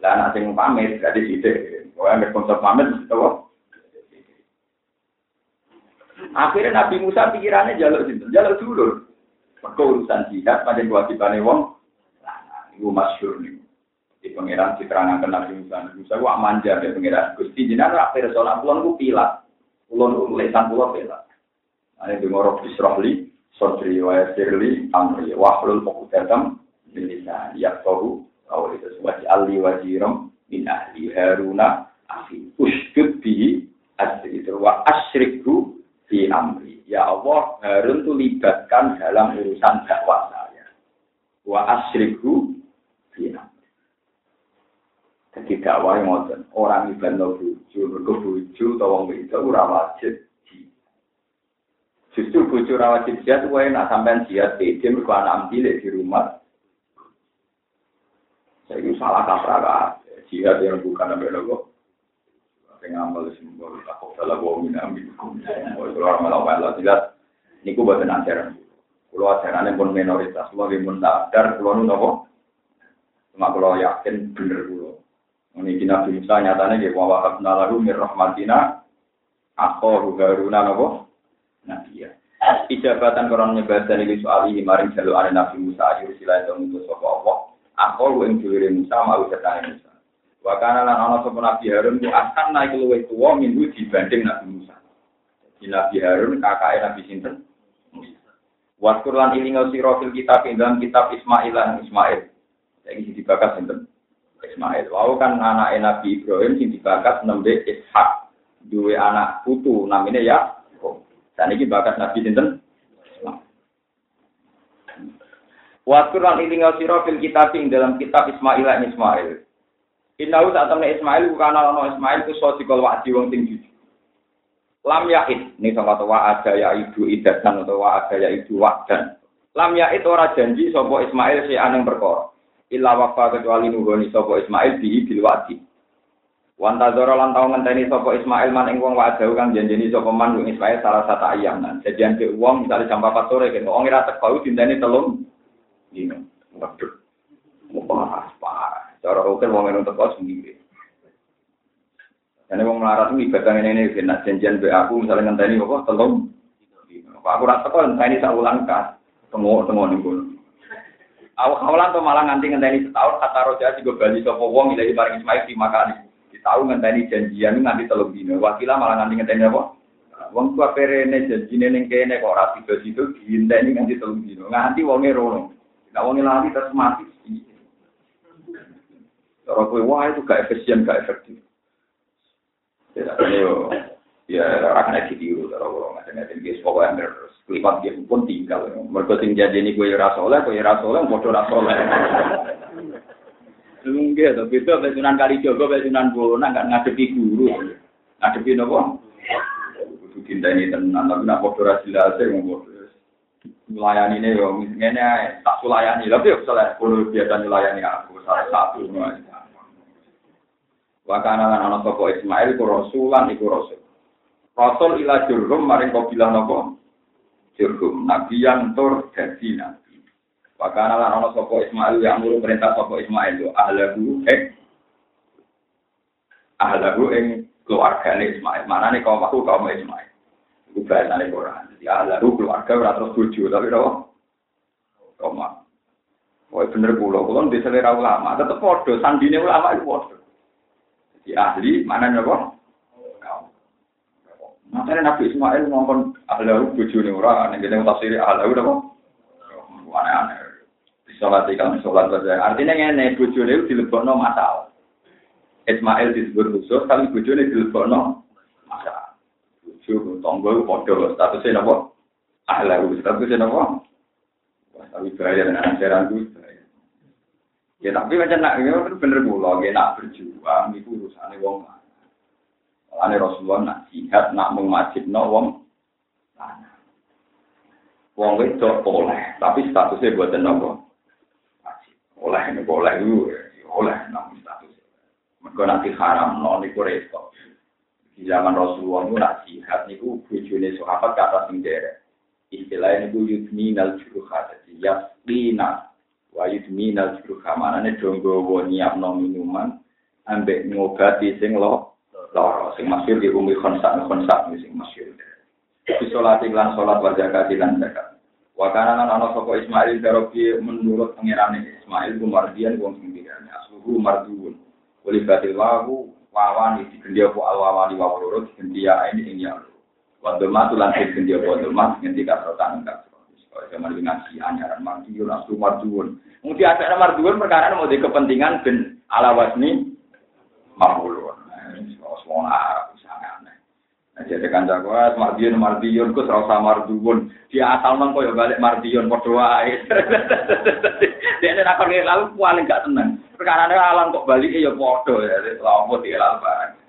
Lah anak sing pamit berarti sidik. Pokoknya ambil konsep pamit, apa? Akhirnya Nabi Musa pikirannya jalur situ, jalur dulu. Maka urusan jihad pada kewajibannya wong, nah, itu masyur nih. Di pangeran diterangkan Nabi Musa, Musa gua manja ya pangeran. Gusti jinan akhir sholat pulang gua pilat, pulang lesan pulang pilat. Ada di ngorok bisrohli, sodri wa yasirli, amri, wahlul fokudatam, bisa lihat tahu, kalau itu sebagai ali wajirom, min ahli haruna afi uskud bi asri wa asriku fi amri. Ya Allah Harun tuh libatkan dalam urusan dakwah saya. Wa asriku fi amri. Jadi dakwah yang orang ibadah buju atau wong itu ora wajib Justru bucu rawat jihad, wae nak sampean jihad pede mergo anak ambil di rumah. Saya itu salah kaprah jihad yang bukan sampai logo sing amal simbol takut salah bawa minami kalau orang malah malah tidak ini ku buatan ajaran. Kalau ajarannya pun minoritas. Kalau pun sadar kalau nu nopo. Cuma kalau yakin bener kalau ini Nabi Musa nyatanya wa wahabna lahu mir rahmatina akhoru haruna nopo nah iya ijabatan koran nyebasan ini soal ini maring jalur ada Nabi Musa ayu sila itu untuk sopo Allah akhoru yang diri Musa mau serta Musa Wakana lan ana sapa Nabi Harun ku akan naik luwih tuwa minggu dibanding Nabi Musa. Jadi Nabi Harun kakake Nabi sinten? Musa. Lan ilingo sira fil kitab dalam kitab Ismail lan Ismail. Saiki dibakas sinten? Ismail. Wau kan anak Nabi Ibrahim sing dibakas nembe Ishak. Duwe anak putu namanya ya. Dan ini bakas Nabi sinten? Waskur lan ilingo sira fil kitab ing dalam kitab Ismail lan Ismail. Innahu saat temen Ismail bukan ana Ismail ku sodikol wa'di wong sing. Lam ya'id, ini sama wa ada ya ibu idatan atau ada ya ibu wa'dan. Lam ya'id ora janji sapa Ismail si aneng perkara. Illa wafa kecuali nuhoni sapa Ismail bihi bil wa'di. Wanta zoro lan tau ngenteni sapa Ismail man ing wong wa'dahu kang janjeni sapa man wong Ismail salah satu ayam nan. Jadian ke wong misalnya jam 4 sore kan wong ora teko dinteni telung dino. Waduh. Mau parah, parah. Cara rukun wong untuk kos sendiri. Ini wong melarat ini ibadah ini ini nak janjian be aku misalnya ngenteni apa telung. Pak aku rasa kok ngenteni sak ulang kas. Tengok tengok nih pun. Awal awalan tuh malah nganti ngenteni setahun kata roja juga bali sopo wong ilahi bareng Ismail di makan. Tahu ngenteni janjian nganti telung dino. Wakilah malah nganti ngenteni apa? Wong tua perene janjine ning kene kok ora sido-sido diinteni nganti telung dino. Nganti wonge rono. Nah wonge lali terus mati. Cara kowe wah itu gak efisien, gak efektif. Ya, yo, ya akan ada ditiru, cara kowe ngajak-ngajak guys, pokoknya terus kelipat dia pun tinggal. Mereka sing jadi ini gue rasoleh, gue rasoleh, bodoh rasoleh. Enggak, tapi itu pesunan kali jogo, pesunan bola, nggak ngadepi guru, ngadepi nopo. Kudu cinta ini tenan, tapi nak bodoh rasilnya, saya mau bodoh. Melayani ini, yo, misalnya tak sulayani, tapi yo, misalnya, kalau biasa melayani aku, salah satu, Wakana lan ana sapa Ismail ku rasulan iku rasul. Rasul ila jurhum maring kabilah napa? Jurhum nabi yang tur dadi nabi. Wakana lan ana sapa Ismail yang ngurus perintah sapa Ismail yo ahlahu eh ahlahu ing keluargane Ismail. Manane kaum aku kaum Ismail. Iku bahasane Quran. Jadi ahlahu keluarga ora terus bojo tapi napa? Kaum Wah bener kula, kula di selera ulama, tetep padha sandine ulama itu padha. Di ahli mana nopo? Makanya Nabi Ismail ngomong ahlahu bujuni ora, nih kita tafsir ahlahu nopo? Aneh-aneh. Sholat kalau sholat saja. Artinya ini bujuni itu dilebokno masalah. Ismail disebut khusus, tapi bujuni dilebokno masalah. Buju, tonggo, podo, statusnya nopo? Ahlahu, statusnya nopo? Tapi bahaya dengan ajaran itu. Ya tapi macam nak ini kan bener pulau, ya nak berjuang itu urusannya wong mana. Rasulullah nak jihad, nak mengajib no wong. Wong itu boleh, tapi statusnya buat nopo. Oleh ini boleh itu, ya, oleh namun statusnya. Mereka nanti haram, no niku repot. Di zaman Rasulullah itu nak jihad niku bujune sahabat kata sing derek. Istilahnya niku yudminal juruhat, jadi yaslinah wa yudminal juruha manane donggo wo nyiapno minuman ambek ngobati sing lo loro sing masyhur di umi khonsak khonsak sing masyhur di salat lan salat wa zakat lan zakat wa kana lan ana sapa Ismail darobi menurut pangerane Ismail ku mardian wong sing asluhu marduun wali batil lahu wawan di gendia po alwawani wa loro di gendia ini ing ya wa domatu lan sing domat ngendika rotan kan zaman ngaji anyaran mardiun aslu mardiun mungkin ada mardiun perkara mau kepentingan ben ala wasni semua Arab misalnya aneh nah jadi kan jagoan mardiun mardiun ku serasa mardiun dia asal nang koyo balik mardiun podo wae dia nek akon lalu paling gak tenang perkara alam kok balik ya podo ya lawo lalu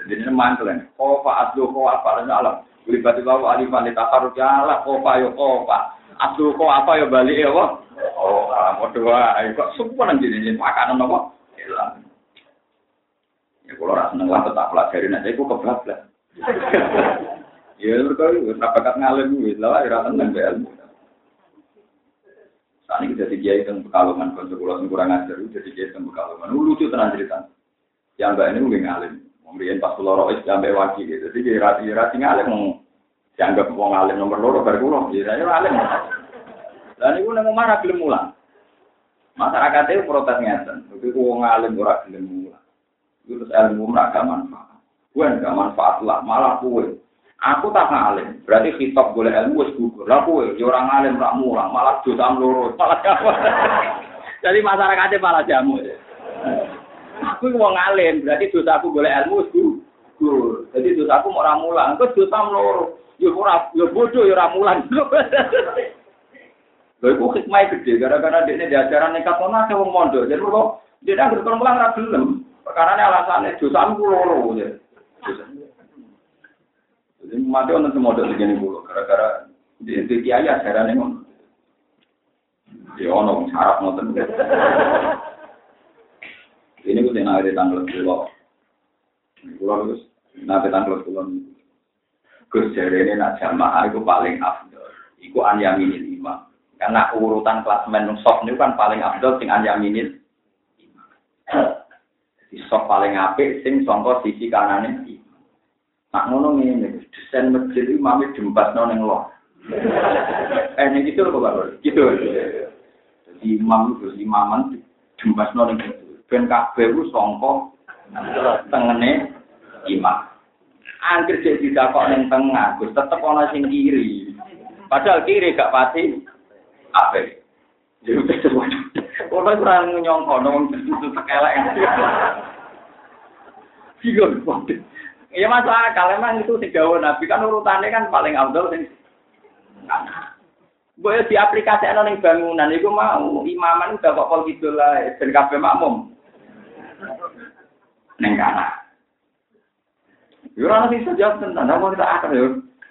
jadi ini mantel kan kofa aslu kofa apa alam Libat itu alifan di takarut ya lah kofa yo kofa. Aslu kok apa ya balik ya kok? Oh, mau dua, kok semua nanti ini makanan apa? Hilang. Ya kalau rasa seneng lah tetap pelajarin aja, aku kebablas. Ya mereka itu bakat ngalim gue, lah ya seneng be ilmu. Saat ini jadi kiai tentang pekalongan, kalau sekolah kurang ajar, jadi kiai tentang pekalongan. Lucu tenan cerita. Yang mbak ini mungkin ngalim. Kemudian pas pulau rois sampai wajib gitu. Jadi dia rati rati ngalim mau dianggap mau ngalim nomor loro berkulo. Dia saya ngalim. Dan itu nemu mana gelem mulang. Masyarakat itu protes ngeten. Itu wong ngalim ora gelem mulang. Itu terus ilmu ora manfaat. Gue gak manfaat lah, malah kue. Aku tak ngalim, berarti kitab boleh ilmu wis gugur. Lah kowe yo ora ngalim ora mulang, malah dosa loro, malah jamu. Jadi masyarakatnya malah jamu. Aku mau ngalim, berarti dosa aku boleh ilmu wis gugur. Jadi dosa aku mau ora mulang, kok dosa loro. Yo ora yo bodoh yo ora mulang. Lha iku hikmah gede gara-gara dekne diajaran nekat ana wong mondok. Jadi kok dia nggak mulang ra gelem. Perkara alasannya dosa aku loro. Jadi mati orang semua dari jenis bulu, gara-gara di sini dia ya cara nih mon. ono orang sarap nonton. Ini kudu tinggal di tanggal dua. Pulau terus, nanti tanggal dua Gus jadi nak jamaah, iku paling afdol. Iku anjamin lima. Karena urutan klasemen menung soft niku kan paling afdol, sing anjamin lima. Di soft paling apik sing songkos sisi kanan ini. Nak ngono ngene, desain masjid iki mami jembasno ning loh. eh ning gitu lho Pak. Gitu. Jadi imam itu imaman jembasno ning gitu. Ben kabeh ku sangka tengene imam. Angger cek didakok ning tengah, Gus tetep ana sing kiri. Padahal kiri gak pasti ape. Jadi terus waduh. Ora nyongko nang itu tekelek. Iya, waduh. Iya masuk akal, emang itu sing Nabi kan urutannya kan paling abdul sing Gue di aplikasi ning bangunan itu mau imaman udah kok pol gitu lah ben kabeh makmum. Neng kana. Yo ora sing sejak tenan, kita akal yo.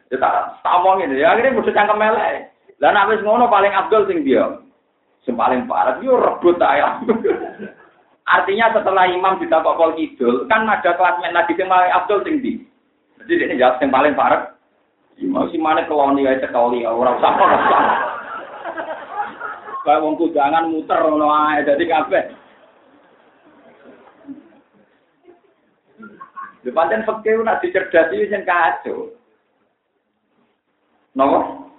Ya tak tak omongin ya akhirnya mesti cangkem melek. Lah nek ngono paling abdul sing dia. Sing paling parah yo rebut ya. Artinya setelah imam ditabak kol kidul, kan ada kelas men lagi yang paling abdul sing di. Jadi ini jawab yang paling parah. Imam si mana keloni aja sekali, orang usah orang. Kayak wong kudangan muter ngono ae dadi kabeh. Di pancen fakir nak dicerdasi yang kacau. Nopo?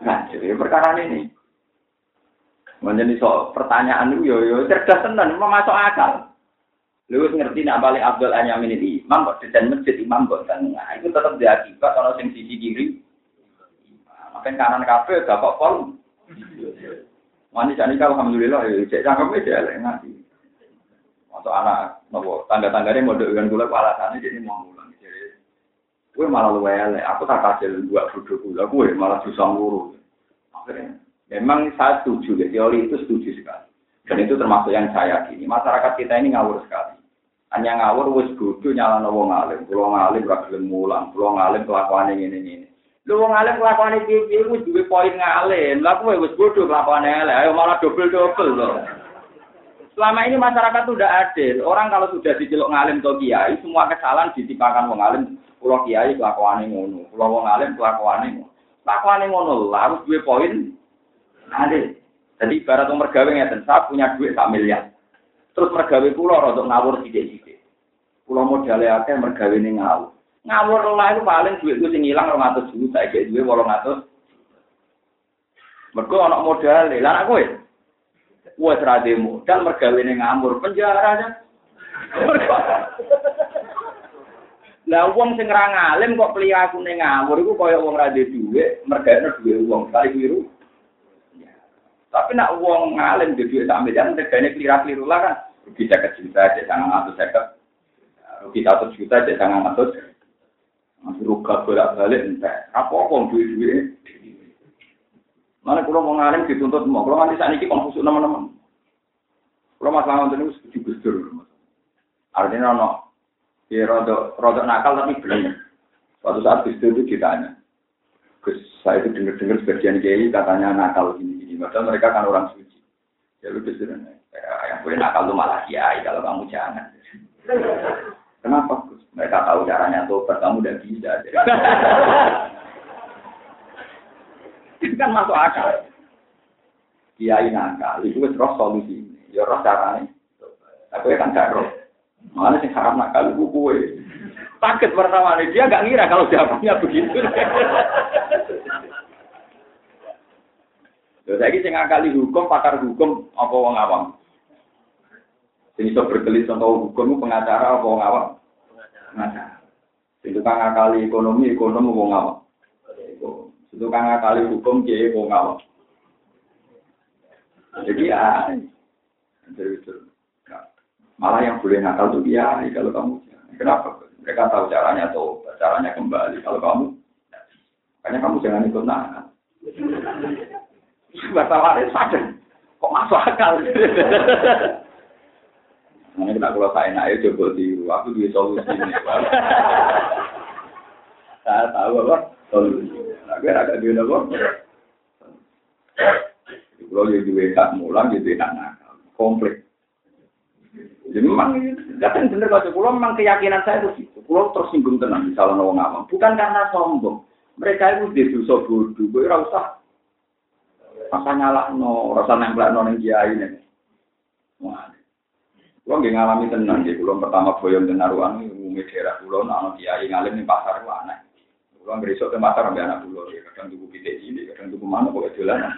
Kacau, ya perkara ini. Menjadi so pertanyaan itu yo yo cerdas tenan, masuk akal. Lu ngerti nak balik Abdul Anyamin ini imam kok desain masjid imam kok tengah. Itu tetap diakibat kalau sing sisi kiri. Makan kanan kafe gak kok pol. Mani jani kalau alhamdulillah ya cek cangkem aja lah nanti. Masuk anak nopo tangga-tangganya mau dengan gula alasannya jadi mau. Jadi gue malah luwe aku tak kasih dua bodoh gula, gue malah susah ngurus. Akhirnya Memang saya setuju, ya, teori itu setuju sekali. Dan itu termasuk yang saya yakini. Masyarakat kita ini ngawur sekali. Hanya ngawur wis bodoh nyala wong alim. Kulo ngalim ora gelem mulang, kulo ngalim kelakuane ngene-ngene. Lu wong alim kelakuane piye wis duwe poin ngalim. Kowe wis bodoh kelakuane elek. Ayo malah dobel-dobel loh. Selama ini masyarakat sudah adil. Orang kalau sudah diceluk ngalim atau kiai, semua kesalahan ditimpakan wong alim. Pulau kiai kelakuane ngono, pulau wong alim kelakuane ngono. Kelakuane ngono lah harus duwe poin Nanti, jadi ibarat yang mergawe ngeten, saya punya duit sak miliar. Terus mergawe pulau untuk ngawur sidik-sidik. Pulau modalnya akeh mergawe ini ngawur. Ngawur lah itu paling duit itu sing hilang orang atas dulu, saya kayak duit walau ngatus. Mereka anak modal, lah anak gue. Gue serade modal mergawe ini ngawur, penjara aja. Lah wong sing ra ngalim kok aku ning ngawur iku kaya wong ra duwe, mergane duwe wong kali biru. Tapi nak uang ngalim di duit sampai jangan tegane keliru-keliru lah kan. Rugi saya juta, saya sangat ngatur saya Rugi satu juta, saya sangat ngatur. Masih ruga bolak balik entah. Apa apa duit duit. Mana kalau mau ngalim dituntut mau. Kalau nanti saat ini konfusi teman-teman. Kalau masalah itu setuju gusdur. Artinya no, ya rodok rodok nakal tapi benar. Suatu saat gusdur itu ditanya. Saya itu dengar-dengar sebagian kiai katanya nakal ini ini. Padahal mereka kan orang suci. Ya lu justru yang boleh nakal itu malah kiai kalau kamu jangan. Kenapa? Mereka tahu caranya tobat, kamu udah bisa. Itu kan masuk akal. Kiai nakal, itu terus solusi. Ya roh caranya. Tapi kan gak roh. Mana sih haram nakal itu kue. Paket pertama dia nggak ngira kalau jawabannya begitu. Lha saiki sing ngakali hukum pakar hukum apa wong awam? Sing iso berkelit sama hukum pengacara apa wong awam? Pengacara. Itu kang ngakali ekonomi, ekonomi wong awam. Itu kang ngakali hukum, kiai wong awam. Jadi ya, malah yang boleh nakal tuh kiai kalau kamu. Kenapa? Mereka tahu caranya tuh, caranya kembali. Kalau kamu, makanya kamu jangan ikut nakal. Wartawan sadar, kok masuk akal. Nah, ini kalau saya naik coba tiru, aku di solusi ini. Saya tahu apa solusi. Nah, agak dia apa? Kalau dia juga tak mulang, dia tidak nakal, komplit. Jadi memang, kan benar kalau pulau memang keyakinan saya itu gitu. Pulau tersinggung tenang misalnya orang awam, bukan karena sombong. Mereka itu di dosa bodoh, gue rasa rasa nyala no, rasa nempel no yang kiai ini. Wah, Kulo nggih ngalami tenang nggih, kulo pertama boyong ten naruhan umumnya daerah kulo ana kiai ngalim ning pasar ku aneh. Kulo ngresok te pasar ambek anak kulo, kadang tuku pitik ini, kadang tuku mana kok dolan.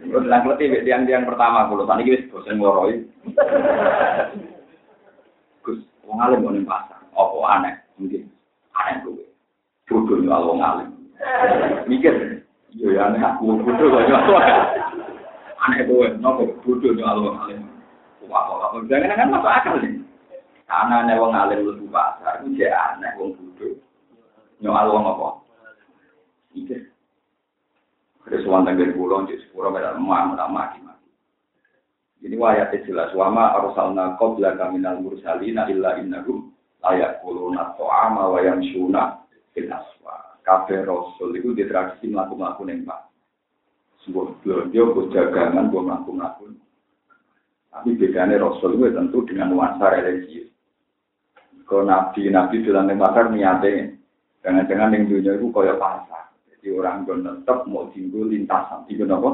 Kulo bilang kleti tiang-tiang pertama kulo, tadi wis bosen ngoroi. Gus, wong ngalim ning pasar, apa aneh? Mungkin aneh kuwi. Bodoh nyual wong ngalim. Mikir, yo ya aneh aku bodoh kok nyual. Aneh kuwi, nopo bodoh nyual wong ngalim. wah jangan kan masuk akal nih karena nih wong alim lu pasar itu jadi aneh wong bodoh nyoal wong apa suan tanggal pulau di sepuluh pada emak emak Ini wayat jelas wama arsalna qabla kaminal mursalina illa innahum layak kuluna to'ama wa yamsuna fil aswa. Kabeh rasul itu di tradisi mlaku-mlaku Pak. Sebuah belanja, jagangan, buah mlaku-mlaku. Tapi bedanya Rasul itu tentu dengan nuansa religius. Kalau nabi nabi dalam pasar niatnya, jangan-jangan yang dunia itu kaya pasar. Jadi orang gue tetap mau tinggal lintasan, tinggal apa?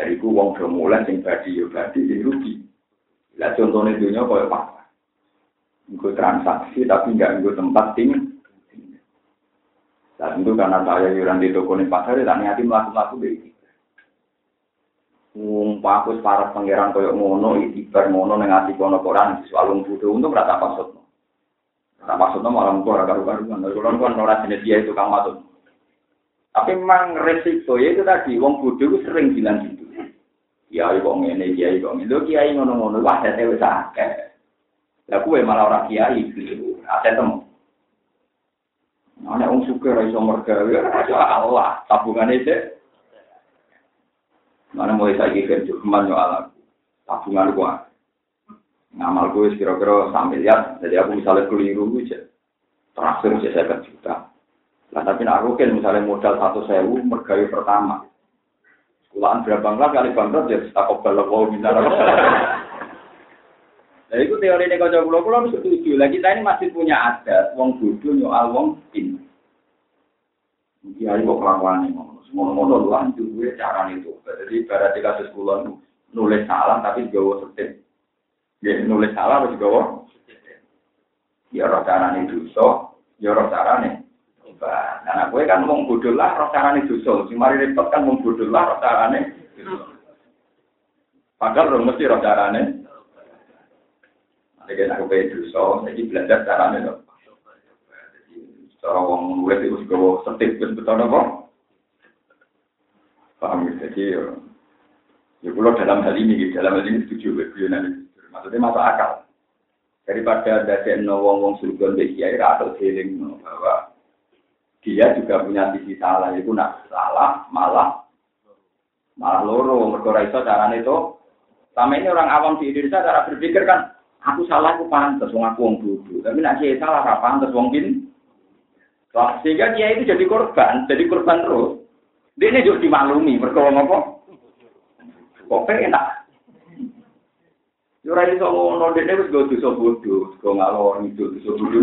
Dari itu uang mulai yang badi ya badi yang rugi. Lihat contohnya dunia kaya pasar. Gue transaksi tapi nggak gue tempat tinggal. Dan itu karena saya yuran di toko ini pasar, dan niati melakukan begitu. Ngumpakus para pangeran koyok ngono, ibar ngono neng ati kono koran, wong bodho untuk rata maksud. Rata maksudnya malah mungkin rata karuan, dari kono kan orang jenis dia itu kang matut. Tapi memang resiko ya itu tadi, wong bodho itu sering bilang gitu. Kiai kok ngene, kiai kok ngene, kiai ngono-ngono, wah saya wis akeh. Lah kuwe malah ora kiai keliru, aset temu. Ana wong suka ra iso mergawe, Allah, tabungane sik Mana mulai saya kira cuma nyoal aku. Tabungan gua. Ngamal gue kira-kira sampai lihat. Jadi aku misalnya keliru aja. Terakhir saya saya juta. Lah tapi nak rukin misalnya modal satu sewu mergawe pertama. Sekolahan berapa enggak kali bangkrut ya tak balap wow minta Nah itu teori ini kau pulau pulau setuju. Lah kita ini masih punya adat, wong bodoh nyoal wong pin. Kiai kok kelakuan ini Ngono-ngono lu anjur gue cara itu. Jadi pada kasus kulon nulis salah tapi gawa setir. Ya nulis salah harus gawa. Ya roh carane dosa, ya roh carane Nah, gue kan mau bodoh lah roh carane dosa. Si mari repot kan mau bodoh lah roh carane Padahal roh mesti roh carane. Nanti kan aku pengen dosa, jadi belajar carane loh. Cara wong nulis itu gawa setir, betul apa? Paham ya? Jadi ya, ya kalau dalam hal ini, dalam hal ini setuju beliau nanti. Maksudnya masuk akal. Daripada ada wong wong surga di kiai atau healing bahwa dia juga punya sisi salah, itu nak salah malah malah loro mereka iso carane itu. Sama ini orang awam di Indonesia cara berpikir kan aku salah aku pantas wong aku wong bodoh. Tapi nak kiai salah apa pantas wong bin. Sehingga dia itu jadi korban, jadi korban terus. Dia ini juga dimaklumi, berkawang apa? Kok enak? Yura iso ngono dene wis go dosa bodho, go ngalor itu dosa bodho.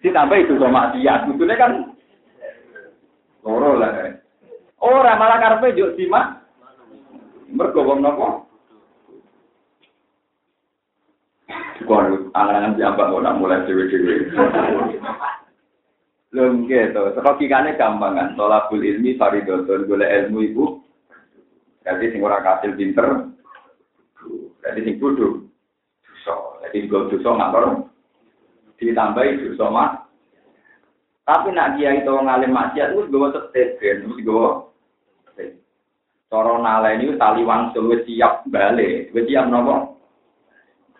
Ditambah itu sama dia, kudune kan loro lah. Ora malah karepe yo simak. Mergo wong napa? Kok angan-angan siapa kok mulai dewe-dewe. Lho gitu, logikane gampang kan. Tolakul ilmi faridotun golek ilmu ibu. Jadi sing ora kasil pinter. Jadi sing kudu dosa. Jadi go dosa ngatur ditambahi dosa mak. Tapi nak kiai itu ngalim maksiat wis gowo tetep ben wis gowo. Cara naleni tali wangsul siap balik. Wis siap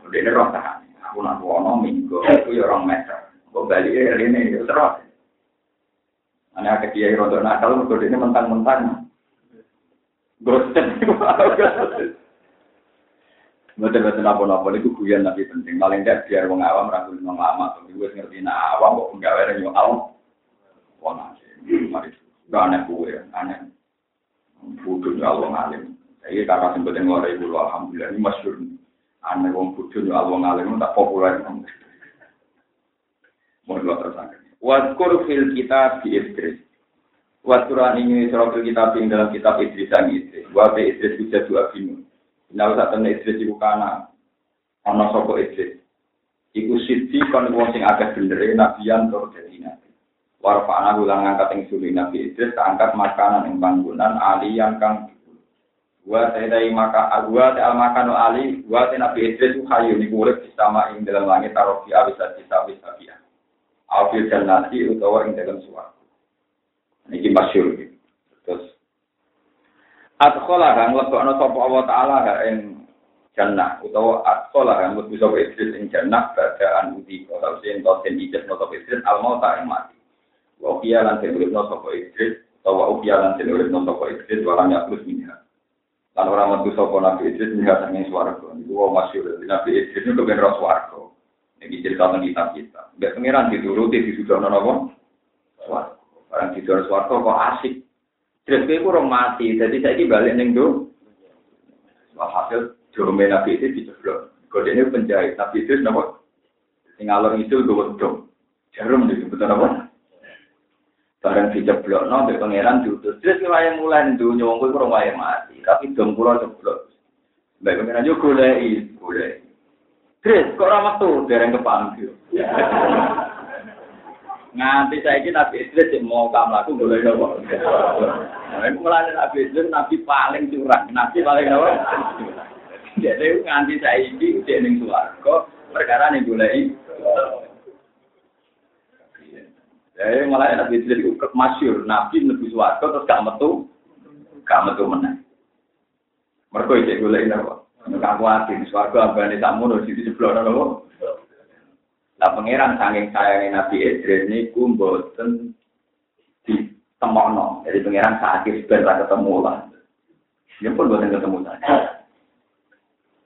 napa? Dene roh tahan. Aku nak wono minggu aku ya orang meter. Kok balik ini ya terus. Ana ke kiai rodo nakal mergo dene mentang-mentang. Gosen. Betul-betul apa-apa itu guyon tapi penting. Paling tidak biar wong awam rangkul wong lama. Tapi gue ngerti nah awam kok enggak ada yang awam. Wong asli. Mari. Gak aneh gue, aneh. Bodoh ya Allah ngalim. Ini kakak sempat yang ngorek dulu, Alhamdulillah. Ini masyur. Aneh wong bodoh ya Allah ngalim. tak populer. Mau dua tersangka. Waskur fil kita di Idris. Waskuran ini surah fil kitab dalam kitab Idris dan Idris. Wabe Idris bisa dua bingung. Nah, usah temen Idris iku kana. Ana sapa Idris. Iku siji kon wong sing agak bener nabiyan tur dadi nabi. Warfa'ana ulang angkat ing suli Nabi Idris keangkat makanan ing panggonan aliyan kang Wa sayidai maka agwa te al makanu ali wa te Nabi Idris hayu niku urip sama ing dalam langit tarofi bisa bisa bisa bisa. Alfil jannati utawa ing dalam suara. Niki masyhur Terus Adkhala kang lebokno sapa Allah taala ing jannah utawa adkhala kang mlebu sapa iblis ing jannah badaan uti kala sing den ijaz no sapa iblis al mauta ing mati. Wa kiya lan den uripno sapa iblis utawa ukiya lan den uripno sapa iblis wala ya plus minha. Lan ora metu sapa Nabi Idris ning ngarep ning swarga. Iku wae masyhur Nabi Idris kok ben roso swarga. Iki cerita nang kitab kita. Mbak pangeran dituruti disudono napa? Swarga. Barang dituruti swarga kok asik. Idris kuwi ora mati, dadi saiki bali ning ndo. Wah, hasil jurume Nabi Idris dicoblok. Kodene penjahit Nabi Idris napa? Sing alon itu gowo dong. Jarum dicoblok apa? bareng dijeblok no di pangeran diutus. Terus kemarin mulai itu wong kue kurang wae mati. Tapi dong pulau jeblok baik pangeran yo boleh is boleh terus kok ora tuh dereng kepanggil nganti saiki ini nabi Idris yang mau kamu laku boleh nopo? Nabi mulai nabi Idris nabi paling curang. Nabi paling nopo? Jadi nganti saiki ini ning swarga perkara nih boleh Eh malah Nabi Idris itu masyur, Nabi Nabi Suwarko terus gak metu, gak metu menang. Mereka itu boleh ini apa? Nggak kuat ini Suwarko abah tak mundur di situ belum ada Lah pangeran saking sayangnya Nabi Idris ini kumbolten di temono, jadi pangeran sakit sebentar ketemu lah. Dia pun buatin ketemu saja.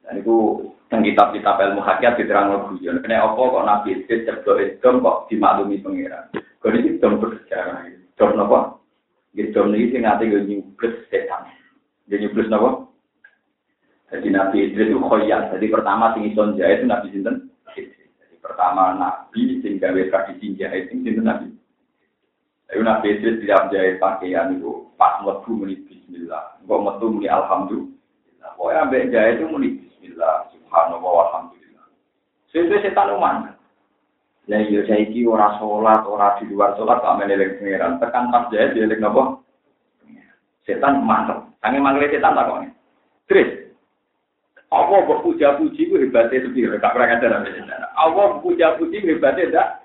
Dan itu yang kitab-kitab ilmu hakikat diterang guyon. Kena apa kok Nabi Idris ceblok Edom kok dimaklumi pangeran. Kau ini dom bersejarah. Dom apa? Gitu ini sing ngati gue nyubles setan. Dia nyubles apa? Jadi Nabi Idris itu khoyat. Jadi pertama sing ison jahit itu Nabi Sinten pertama Nabi sing gawe tradisi jahit sing sinten Nabi. Ayo Nabi itu tidak jahit pakaian itu pas metu muni Bismillah, kok metu muni Alhamdulillah. Pokoknya ambek jahit itu muni Bismillah, Subhanallah, Alhamdulillah. Sesuai setan uman. Lah iya saiki ora salat, ora di luar salat kok meneleng pangeran. Tekan pas dia lek napa? Setan mantep. Sange mangle setan tak kok. Terus Allah mbok puja-puji ku hebatnya sendiri, gak pernah ada Allah puja-puji hebatnya.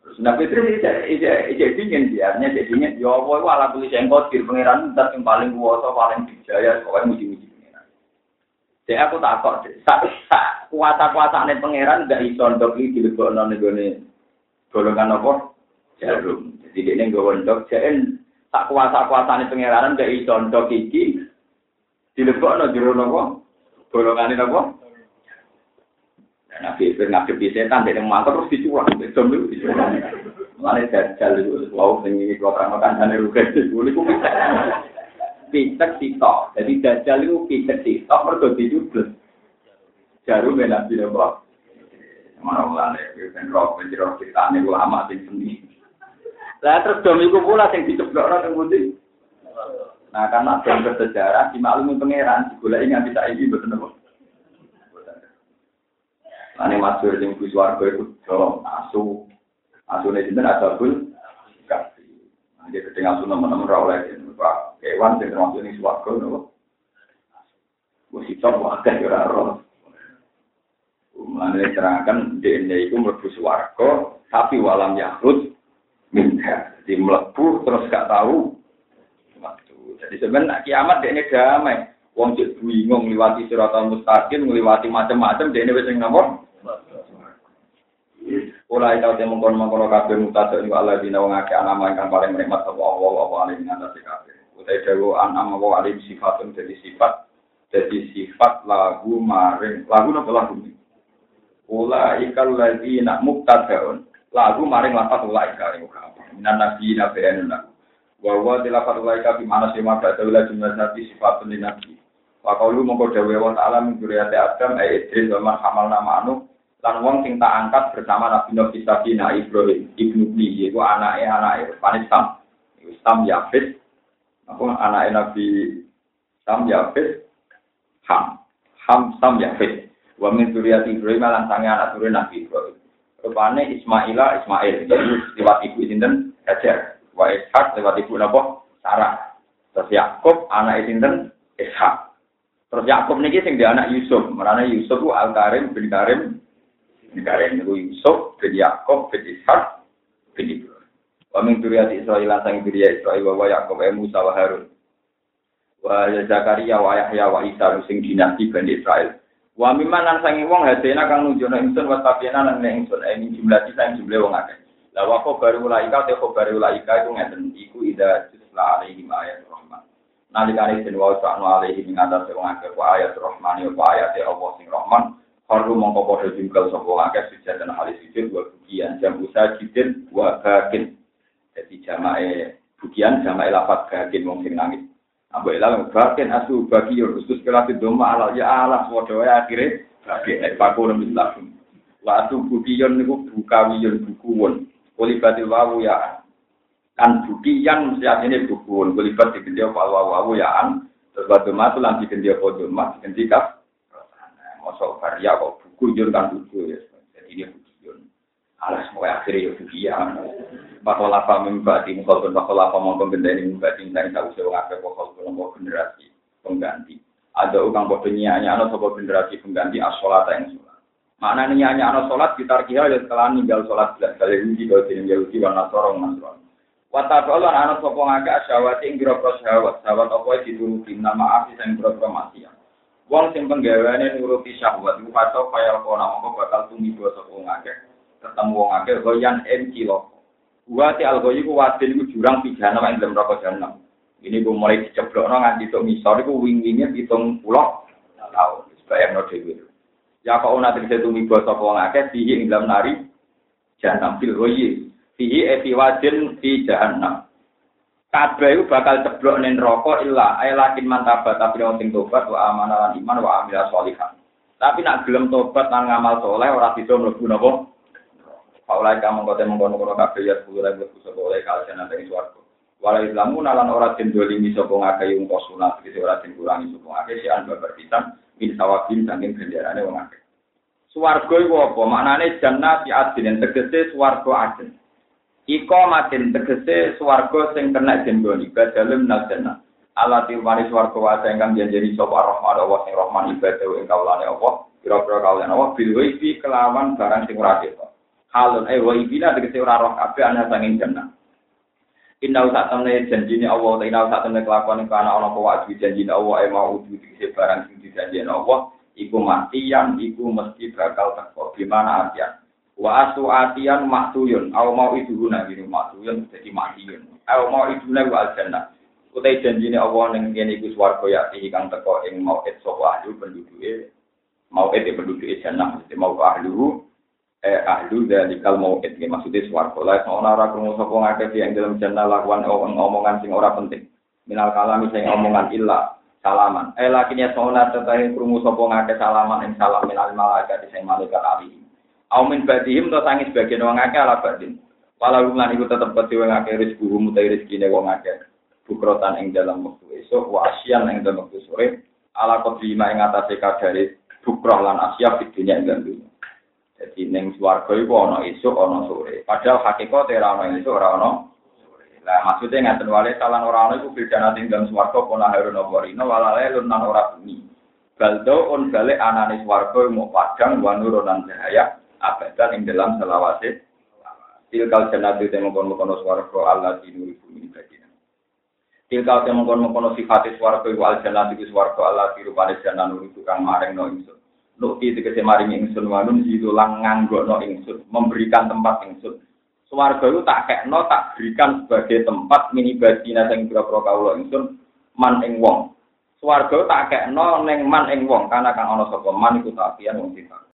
Terus Nabi Idris ijek dingin dia, nya ijek dingin. Ya Allah, itu ala tulis yang kotir, pengiran dat yang paling kuasa, paling dijaya, pokoknya muji-muji pengiran. Jadi aku takut, kuasa-kuasa ini pangeran gak bisa untuk ini dilibatkan dengan golongan apa? Jarum. Jadi ini gak untuk, jadi tak kuasa-kuasa ini pangeran gak iso ndok iki dilebokno dengan apa? Golongan ini apa? Dan Nabi Ibrahim ngadepi setan, dia yang terus dicurang, dia jombil, dicurang. Mana jajal itu, wow, ini kalau terang-terang, ini rugi, ini kumpul. Pitek sitok. Jadi dajjal itu pitek sitok, mereka dijubles. Jarum ya Nabi Nabi. Mana mulai, ben roh, ben roh ini ulama sing seni. Lah terus dom itu pula yang diceblok orang yang putih. Nah, karena dalam bersejarah, dimaklumi pangeran, bisa ini betul betul. Ane masuk yang bus warga itu dorong asu, asu ini jadi ada pun kasih. Dia ketinggal asu teman-teman rawleh hewan yang termasuk ini warga, nopo. Sih coba ada kira roh. Mulane terangkan dene iku mlebu swarga tapi walam yahrud minha. Jadi mlebu terus gak tahu waktu. Jadi sebenarnya kiamat dene damai. Wong cek bingung ngliwati siratal mustaqim, ngliwati macam-macam dene wis ning nomor Ula ita te mongkon mongkon kabeh mutasa ing Allah dina wong akeh anama ingkang paling nikmat Allah Allah Allah alim kabeh. Utai dewa anama wa alim sifatun jadi sifat jadi sifat lagu maring lagu napa lagu Ula ikal lagi nak muktadaun lagu maring lapat ula ikal ing Minan nabi nabi enuna. Wa di lapat ula ikal bimana sih maka daula jumlah nabi sifatun di nabi. Wa kaulu mongko dewa wa ta'ala min Adam ay Idris wa man hamal nama anu lan wong sing tak angkat bersama Nabi Nabi Sabina Ibrahim ibnu Bli yaitu anaknya anaknya Panistam Sam Yafid apa? Anaknya Nabi Sam Yafid Ham. Ham Sam Yafid wa min dzurriyyati Ibrahim lan sange anak turun Nabi Ibrahim. Rupane Ismaila Ismail. Jadi lewat ibu sinten? Hajar. Wa Ishak lewat ibu napa? Sarah. Terus Yakub anak sinten? Ishak. Terus Yakub niki sing dia anak Yusuf. Merana Yusuf ku Al Karim. Bin Karim Negara ini Yusuf, bin Yakob, bin Ishak, bin Ibrahim. Wa min duriyati Israel lan sang duriya Israil wa Yakob e Musa wa Harun. Wa Zakaria wa Yahya wa Isa sing dinasti Bani Israel. Wa mimman lan sangi wong hadena kang nunjukno ingsun wa tabiana lan nek ingsun e min jumlah sing jumlah wong akeh. La wa khabaru ulaika te khabaru ulaika iku ngeten iku ida tusla alaihi ayat rahman. Nalikane den wa ta'ala alaihi ing atas wong akeh wa ayat rahman ya ayat Allah sing rahman. Haru mongko padha jungkel sapa akeh sujud dan halis sujud wa bukian jam usaha jidin wa bakin. Jadi jamae bukian jamae lapat bakin wong sing nangis. Abu Ilal bakin asu bagi khusus kelas doma alal ya Allah padha wae akhire bakin nek paku nang Islam. Wa asu bukiyon niku bukawiyon bukuwon. Kulibatil wawu ya kan bukian mesti artinya bukuwon. Kulibat digendi apa wawu ya an. Terus batu matu lan digendi apa doma digendi kaf Masuk karya kok buku jur kan buku ya. Jadi ini. Alas mau akhirnya ya buku ya. Bakal apa membati mukol pun bakal apa mau benda ini membati dari tahu sewa apa bakal generasi pengganti. Ada orang bodoh nyanyi anak sebuah generasi pengganti asolat yang sholat. Mana nyanyi anak sholat kita kira ya setelah ninggal sholat belas kali Yahudi kalau tidak Yahudi warna sorong nasron. Watabalon anak sopong agak syawati ing biro syawat. Syawat apa dituruti nama api yang biro maksiat. Wong sing penggaweane nuruti syahwat iku kacau kaya kona mongko bakal tumiba sapa wong akeh. Ketemu wong akeh goyan en kilo. Wa ti algoyi ku wadin iku jurang pijana ing dalam rokok jahanam. Ini gue mulai diceblokno nganti tok misor iku wing-winge 70 tahun. Bayangno dhewe. Ya kok ana tegese tumiba sapa wong akeh dihi ing dalam nari jahanam fil goyi. Fihi efi wadin fi jahanam. kabeh iku bakal ceblok ning neraka illa lakin mantaba tapi wong sing tobat wa amanah lan iman wa amila sholihan. Tapi nak gelem tobat lan ngamal soleh ora bisa mlebu napa? Paulai kamu kote mengkono kono kabeh ya sepuluh ribu kusuk oleh kalian nanti suarga. Walau Islamu nalan ora den dolimi sapa ngakeh yung sunat iki ora den kurangi sapa ngakeh si an babar pisan min sawabin saking ganjarane wong akeh. Swarga iku apa? Maknane jannati adin tegese swarga adin. Iko matin tegese swarga sing kena jendoni badalem nasena. Allah tilmani swarga wasa ingkang janjeni sapa rahman Allah sing rahman ibadah ing kaulane Allah. Kira-kira kaulane Allah bil wifi kelawan barang sing ora. Halun eh wa ibina tegese ora roh kabeh ana sanging jannah. Inna usah temne janjine Allah, inna usah temne kelakuan kana ana apa wajib janjine Allah eh mau udu tegese barang sing dijanjeni Allah. Iku matian, iku mesti bakal teko. Gimana artian? Wa asu atian maktuyun, au mau itu guna gini maktuyun jadi matiyun. Au mau itu guna wa aljannah. Utai janjine Allah ning kene iku ya kang teko ing mau et sapa ahli penduduke mau et penduduke jannah mesti mau ahlu eh ahlu dalikal mau et maksudnya swarga la ana ora krungu sapa ngakeh yang dalam jannah lakuan omongan sing ora penting. Minal kalami sing omongan illa salaman. Eh lakinya sauna tetahe krungu sapa ngakeh salaman ing salam minal malaikat sing malaikat alihi. Aumin badihim to sangi sebagian wong akeh ala badin. Walau lan iku tetep peti wong akeh rezeki mutai rezekine wong akeh. Bukrotan ing dalam waktu esok, wa asyan ing dalam waktu sore, ala kodrima ing atase kadare bukroh lan asya di ing dunia. Jadi ning swarga iku ana esuk ana sore. Padahal hakikat ora ana esuk ora ana. Lah maksudnya ngaten wale salan ora ana iku beda nate ing dalam swarga pun harun apa rino walale lunan ora bumi. Baldo on balik anane swarga mau padang wa nurunan cahaya abadan ing dalam selawase tilkal jannatu te mengkon-mengkon swarga Allah dinuri bumi badina tilkal te mengkon-mengkon sifat swarga wa al jannatu swarga Allah dirupane jannan nuri tukang maring no ingsun Nukti tegese maring ingsun wanun lang nganggo no ingsun memberikan tempat ingsun. Swarga itu tak kekno tak berikan sebagai tempat mini badina sing pira-pira kawula ingsun man ing wong. Swarga tak kekno ning man ing wong karena kang ana sapa? Man iku tapian wong sifat